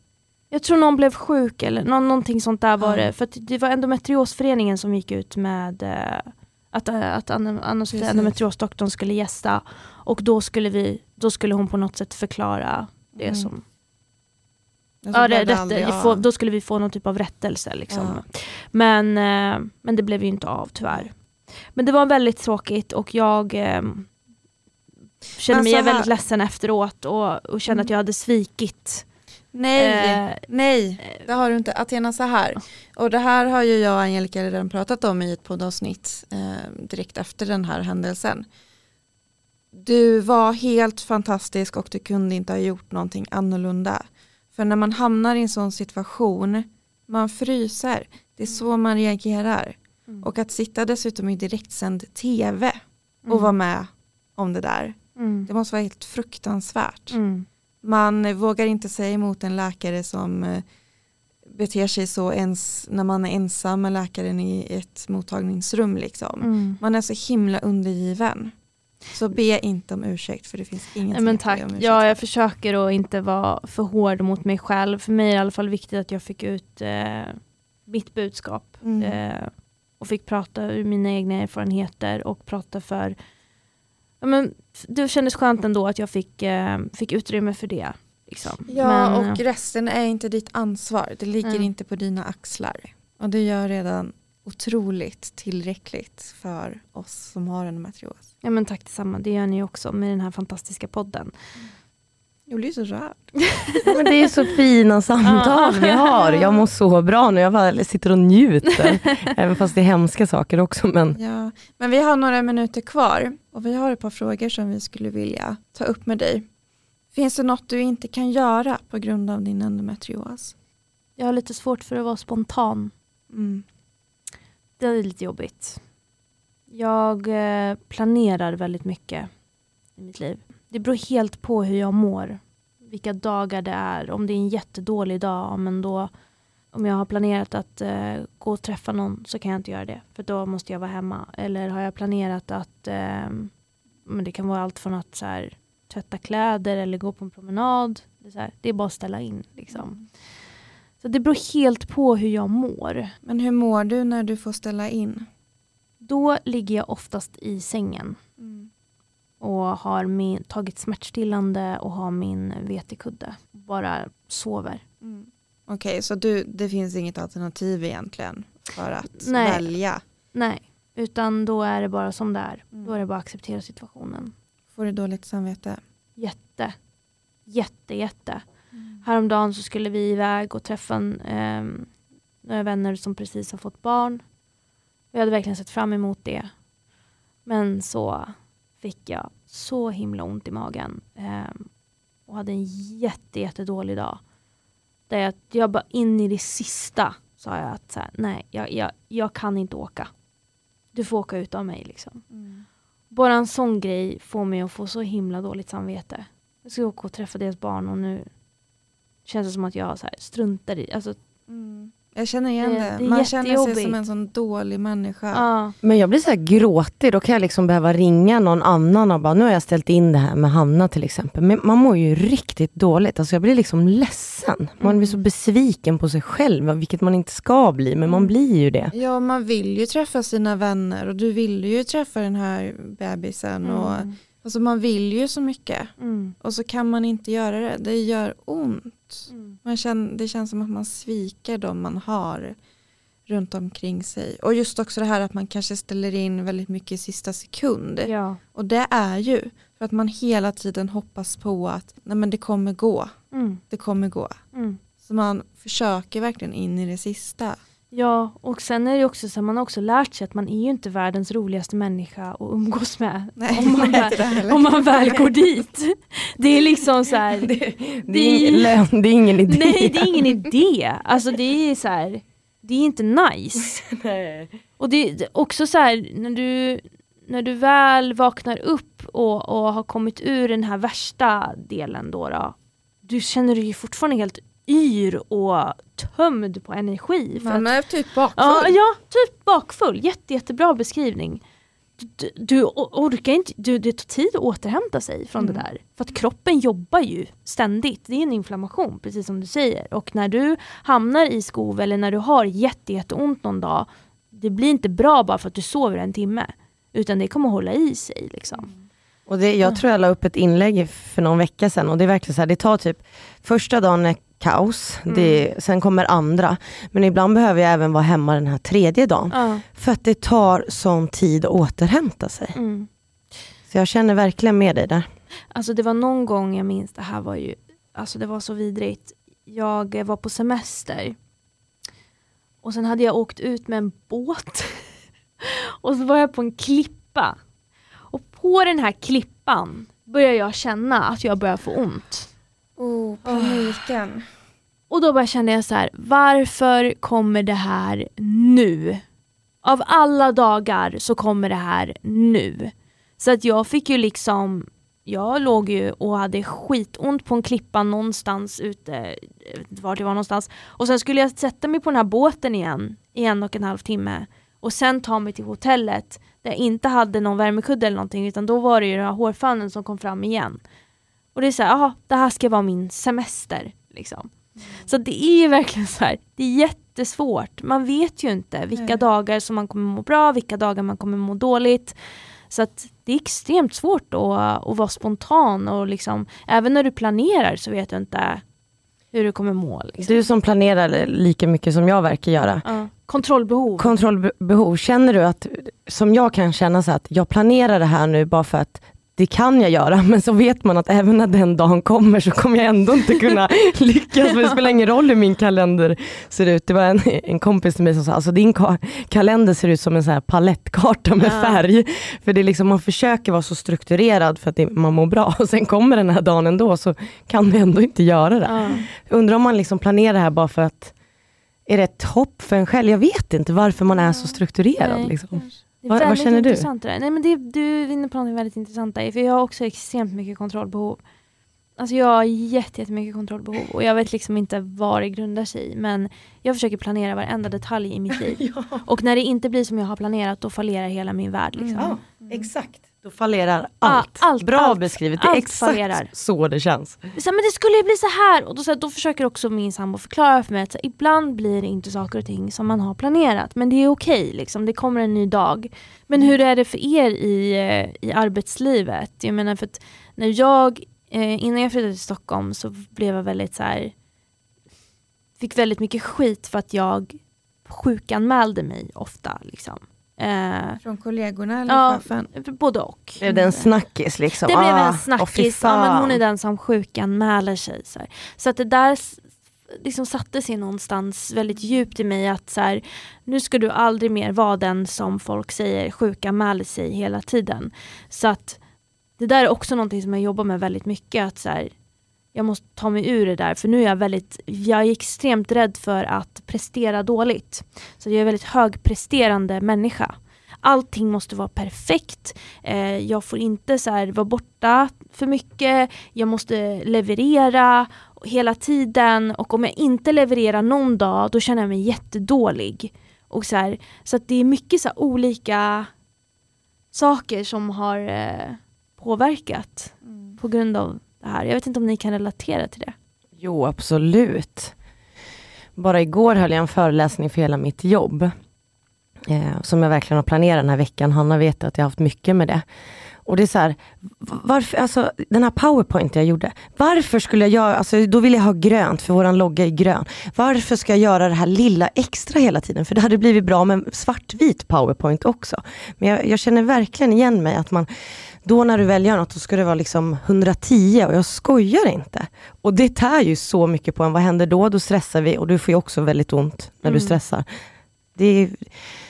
Jag tror någon blev sjuk eller nå någonting sånt där var Ja. det. För att det var endometriosföreningen som gick ut med eh, att, eh, att endometriosdoktorn skulle gästa. Och då skulle, vi, då skulle hon på något sätt förklara det Mm. som... Alltså, Ja, det, rätt, aldrig få, av. då skulle vi få någon typ av rättelse. Liksom. Ja. Men, eh, men det blev ju inte av tyvärr. Men det var väldigt tråkigt och jag eh, kände mig så här- väldigt ledsen efteråt och, och kände Mm. att jag hade svikit. Nej, Eh, nej, det har du inte. Athena så här. Och det här har ju jag och Angelica redan pratat om i ett poddavsnitt eh, direkt efter den här händelsen. Du var helt fantastisk och du kunde inte ha gjort någonting annorlunda. För när man hamnar i en sån situation, man fryser. Det är så man reagerar. Mm. Och att sitta dessutom i direktsänd tv och Mm. vara med om det där. Mm. Det måste vara helt fruktansvärt. Mm. Man vågar inte säga emot en läkare som eh, beter sig så ens när man är ensam med läkaren i ett mottagningsrum. Liksom. Mm. Man är så himla undergiven. Så be inte om ursäkt för det finns ingenting men att be tack. om ursäkt Ja, jag för. försöker att inte vara för hård mot mig själv. För mig är det i alla fall viktigt att jag fick ut eh, mitt budskap. Mm. Eh, och fick prata ur mina egna erfarenheter och prata för... Ja, men, det kändes skönt ändå att jag fick, eh, fick utrymme för det. Liksom. Ja Men, och eh, resten är inte ditt ansvar. Det ligger Mm. inte på dina axlar. Och det gör redan otroligt tillräckligt för oss som har endometrios. ja, men tack detsamma, det gör ni också med den här fantastiska podden. Jag blir så rörd. Men det är så fina samtal vi har. Jag mår så bra nu. Jag bara sitter och njuter. Även fast det är hemska saker också. Men Ja, men vi har några minuter kvar och vi har ett par frågor som vi skulle vilja ta upp med dig. Finns det något du inte kan göra på grund av din endometrios? Jag har lite svårt för att vara spontan. Mm. Det är lite jobbigt. Jag eh, planerar väldigt mycket i mitt liv. Det beror helt på hur jag mår. Vilka dagar det är. Om det är en jättedålig dag, men då om jag har planerat att eh, gå och träffa någon så kan jag inte göra det. För då måste jag vara hemma. Eller har jag planerat att eh, men det kan vara allt från att så här, tvätta kläder eller gå på en promenad. Det är, här, det är bara att ställa in. Liksom. Så det beror helt på hur jag mår. Men hur mår du när du får ställa in? Då ligger jag oftast i sängen Mm. Och har min, tagit smärtstillande och har min vetekudde. Bara sover. Mm. Okej, så du, det finns inget alternativ egentligen för att Nej. välja? Nej, utan då är det bara som det är. Mm. Då är det bara att acceptera situationen. Får du dåligt samvete? Jätte, jätte, jätte. Häromdagen så skulle vi iväg och träffa en, ehm, några vänner som precis har fått barn. Jag hade verkligen sett fram emot det. Men så fick jag så himla ont i magen. ehm, och hade en jätte, jättedålig dag. Där jag, jag bara in i det sista sa jag att så här, nej, jag, jag, jag kan inte åka. Du får åka ut av mig liksom. Mm. Bara en sån grej får mig att få så himla dåligt samvete. Jag ska åka och träffa deras barn och nu känns det som att jag så här struntar i alltså, Mm. Jag känner igen Det- det. Man känner sig som en sån dålig människa. ja. Men jag blir så här gråtig, då kan jag liksom behöva ringa någon annan och bara, nu har jag ställt in det här med Hanna till exempel. Men man mår ju riktigt dåligt, alltså jag blir liksom ledsen. Man blir så besviken på sig själv, vilket man inte ska bli, men man blir ju det. Ja, man vill ju träffa sina vänner och du vill ju träffa den här bebisen. Och, Mm. alltså man vill ju så mycket Mm. och så kan man inte göra det. Det gör ont. Mm. Man känner, det känns som att man sviker de man har runt omkring sig. Och just också det här att man kanske ställer in väldigt mycket i sista sekund. Ja. Och det är ju för att man hela tiden hoppas på att nej men det kommer gå. Mm. Det kommer gå. Mm. Så man försöker verkligen in i det sista. Ja, och sen är det också så att man har också lärt sig att man är ju inte världens roligaste människa att umgås med. Nej, om, man nej, det väl, om man väl går dit. Det är liksom så här. Det är, ingen, det är ingen idé. Nej, det är ingen idé. Alltså det är så här. Det är inte nice. Och det är också så här, när du, när du väl vaknar upp och, och har kommit ur den här värsta delen då, då du känner dig ju fortfarande helt yr och tömd på energi. För Man att, är typ bakfull. ja, ja, typ bakfull. Jätte, jättebra beskrivning. Du, du orkar inte, du, det tar tid att återhämta sig från Mm. det där. För att kroppen jobbar ju ständigt. Det är en inflammation, precis som du säger. Och när du hamnar i skov eller när du har jätte, jätteont någon dag, det blir inte bra bara för att du sover en timme. Utan det kommer hålla i sig. Liksom. Och det, jag tror jag la upp ett inlägg för någon vecka sedan och det är verkligen så här, det tar typ första dagen kaos. Det, sen kommer andra. Men ibland behöver jag även vara hemma den här tredje dagen. Ja. För att det tar sån tid att återhämta sig. Mm. Så jag känner verkligen med dig där. Alltså det var någon gång jag minns, det här var ju, alltså det var så vidrigt. Jag var på semester. Och sen hade jag åkt ut med en båt. och så var jag på en klippa. Och på den här klippan började jag känna att jag börjar få ont. Oh, paniken. Och då bara kände jag så här, varför kommer det här nu? Av alla dagar så kommer det här nu. Så att jag fick ju liksom, jag låg ju och hade skitont på en klippa någonstans ute, jag vet inte var det var någonstans. Och sen skulle jag sätta mig på den här båten igen i en och en halv timme. Och sen ta mig till hotellet där jag inte hade någon värmekudde eller någonting utan då var det ju den här hårfönen som kom fram igen. Och det är så här, aha, det här ska vara min semester. Liksom. Så det är ju verkligen så här, det är jättesvårt. Man vet ju inte vilka Nej. dagar som man kommer må bra, vilka dagar man kommer må dåligt. Så att det är extremt svårt att, att vara spontan och liksom, även när du planerar så vet du inte hur du kommer må. Liksom. Du som planerar lika mycket som jag verkar göra. Ja. Kontrollbehov. Kontrollbehov, känner du att, som jag kan känna så att jag planerar det här nu bara för att det kan jag göra, men så vet man att även när den dagen kommer så kommer jag ändå inte kunna lyckas. För det spelar ingen roll hur min kalender ser ut. Det var en, en kompis till mig som sa, alltså din ka kalender ser ut som en så här palettkarta med färg. För det är liksom, man försöker vara så strukturerad för att det, man mår bra och sen kommer den här dagen ändå så kan vi ändå inte göra det. ja. Undrar om man liksom planerar det här bara för att är det ett hopp för en själv? Jag vet inte varför man är så strukturerad. Nej. Liksom. Det är Vad- känner du? intressant. Nej, men det, du är inne på något väldigt intressant där, för jag har också extremt mycket kontrollbehov. Alltså jag har jätte- jättemycket kontrollbehov och jag vet liksom inte vad det grundar sig i men jag försöker planera varenda detalj i mitt liv. Och när det inte blir som jag har planerat då fallerar hela min värld. Liksom. Ja, exakt. Då fallerar allt. allt, Bra allt, beskrivet. Det är exakt fallerar. så det känns. Så, men det skulle ju bli så här och då, så här, då försöker också min sambo förklara för mig att så, här, ibland blir det inte saker och ting som man har planerat men det är okej, liksom. det kommer en ny dag. Men hur är det för er i, eh, i arbetslivet? Jag menar för att när jag, eh, innan jag flyttade till Stockholm så blev jag väldigt så här fick väldigt mycket skit för att jag sjukanmälde mig ofta. Liksom. Eh, Från kollegorna eller Ja. chefen? både och. Blev det en snackis liksom? Det blev Ah, en åh, fy snackis, ja, men hon är den som sjukanmäler sig. Så, här. så att det där liksom satte sig någonstans väldigt djupt i mig att så här, nu ska du aldrig mer vara den som folk säger sjukanmäler sig hela tiden. Så att det där är också någonting som jag jobbar med väldigt mycket. Att så här, jag måste ta mig ur det där för nu är jag väldigt, jag är extremt rädd för att prestera dåligt. Så jag är en väldigt högpresterande människa. Allting måste vara perfekt. Eh, jag får inte så här, vara borta för mycket. Jag måste leverera hela tiden och om jag inte levererar någon dag då känner jag mig jättedålig. Och så här, så det är mycket så olika saker som har eh, påverkat på grund av det här. Jag vet inte om ni kan relatera till det. Jo, absolut. Bara igår höll jag en föreläsning för hela mitt jobb. Eh, som jag verkligen har planerat den här veckan. Hanna vet att jag har haft mycket med det. Och det är så här, varför, alltså den här powerpoint jag gjorde. Varför skulle jag göra, alltså då vill jag ha grönt för våran logga är grön. Varför ska jag göra det här lilla extra hela tiden? För det hade blivit bra med svartvit powerpoint också. Men jag, jag känner verkligen igen mig att man, då när du väl gör något, då ska det vara liksom 110 och jag skojar inte. Och det tär ju så mycket på en. Vad händer då? Då stressar vi och du får ju också väldigt ont när du Mm. stressar. Det är,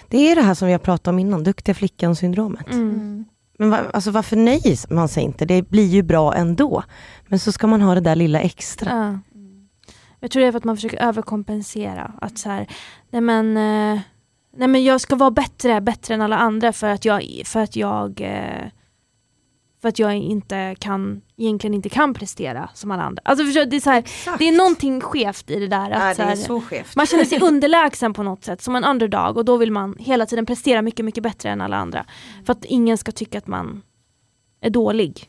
det är det här som vi har pratat om innan, duktiga flickan-syndromet. Mm. Men va, alltså varför nöjer man sig inte? Det blir ju bra ändå. Men så ska man ha det där lilla extra. Ja. Jag tror det är för att man försöker överkompensera. Att så här, nej men, eh, nej men jag ska vara bättre, bättre än alla andra för att jag, för att jag, eh, för att jag inte kan, egentligen inte kan prestera som alla andra. Alltså förstår, det, är så här, det är någonting skevt i det där. Att, Nej, det här, är så skevt. man känner sig underlägsen på något sätt, som en underdog och då vill man hela tiden prestera mycket, mycket bättre än alla andra. För att ingen ska tycka att man är dålig.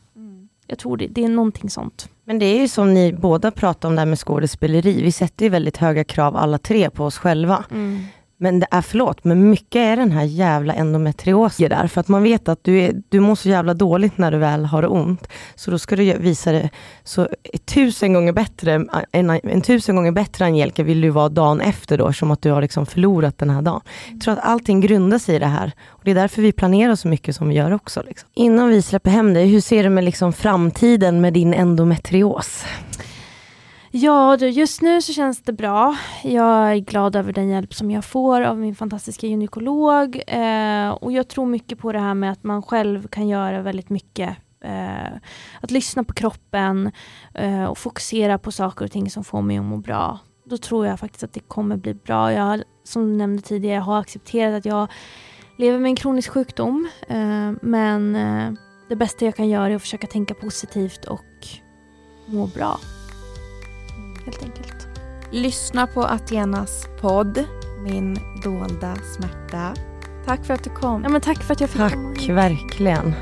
Jag tror det, det är någonting sånt. Men det är ju som ni båda pratar om det här med skådespeleri. Vi sätter ju väldigt höga krav alla tre på oss själva. Mm. Men det är, förlåt, men mycket är den här jävla endometriosen där. För att man vet att du, är, du mår så jävla dåligt när du väl har ont. Så då ska du visa det så tusen gånger bättre, en, en tusen gånger bättre Angelica vill du vara dagen efter då, som att du har liksom förlorat den här dagen. Jag tror att allting grundar sig i det här. Och Det är därför vi planerar så mycket som vi gör också. Liksom. Innan vi släpper hem dig, hur ser du med liksom framtiden med din endometrios? Ja, just nu så känns det bra. Jag är glad över den hjälp som jag får av min fantastiska gynekolog. Eh, och jag tror mycket på det här med att man själv kan göra väldigt mycket. Eh, att lyssna på kroppen eh, och fokusera på saker och ting som får mig att må bra. Då tror jag faktiskt att det kommer bli bra. Jag som du nämnde tidigare, har accepterat att jag lever med en kronisk sjukdom. Eh, men eh, det bästa jag kan göra är att försöka tänka positivt och må bra helt enkelt. Lyssna på Athenas podd, Min dolda smärta. Tack för att du kom. Ja, men tack för att jag fick Tack, komma verkligen.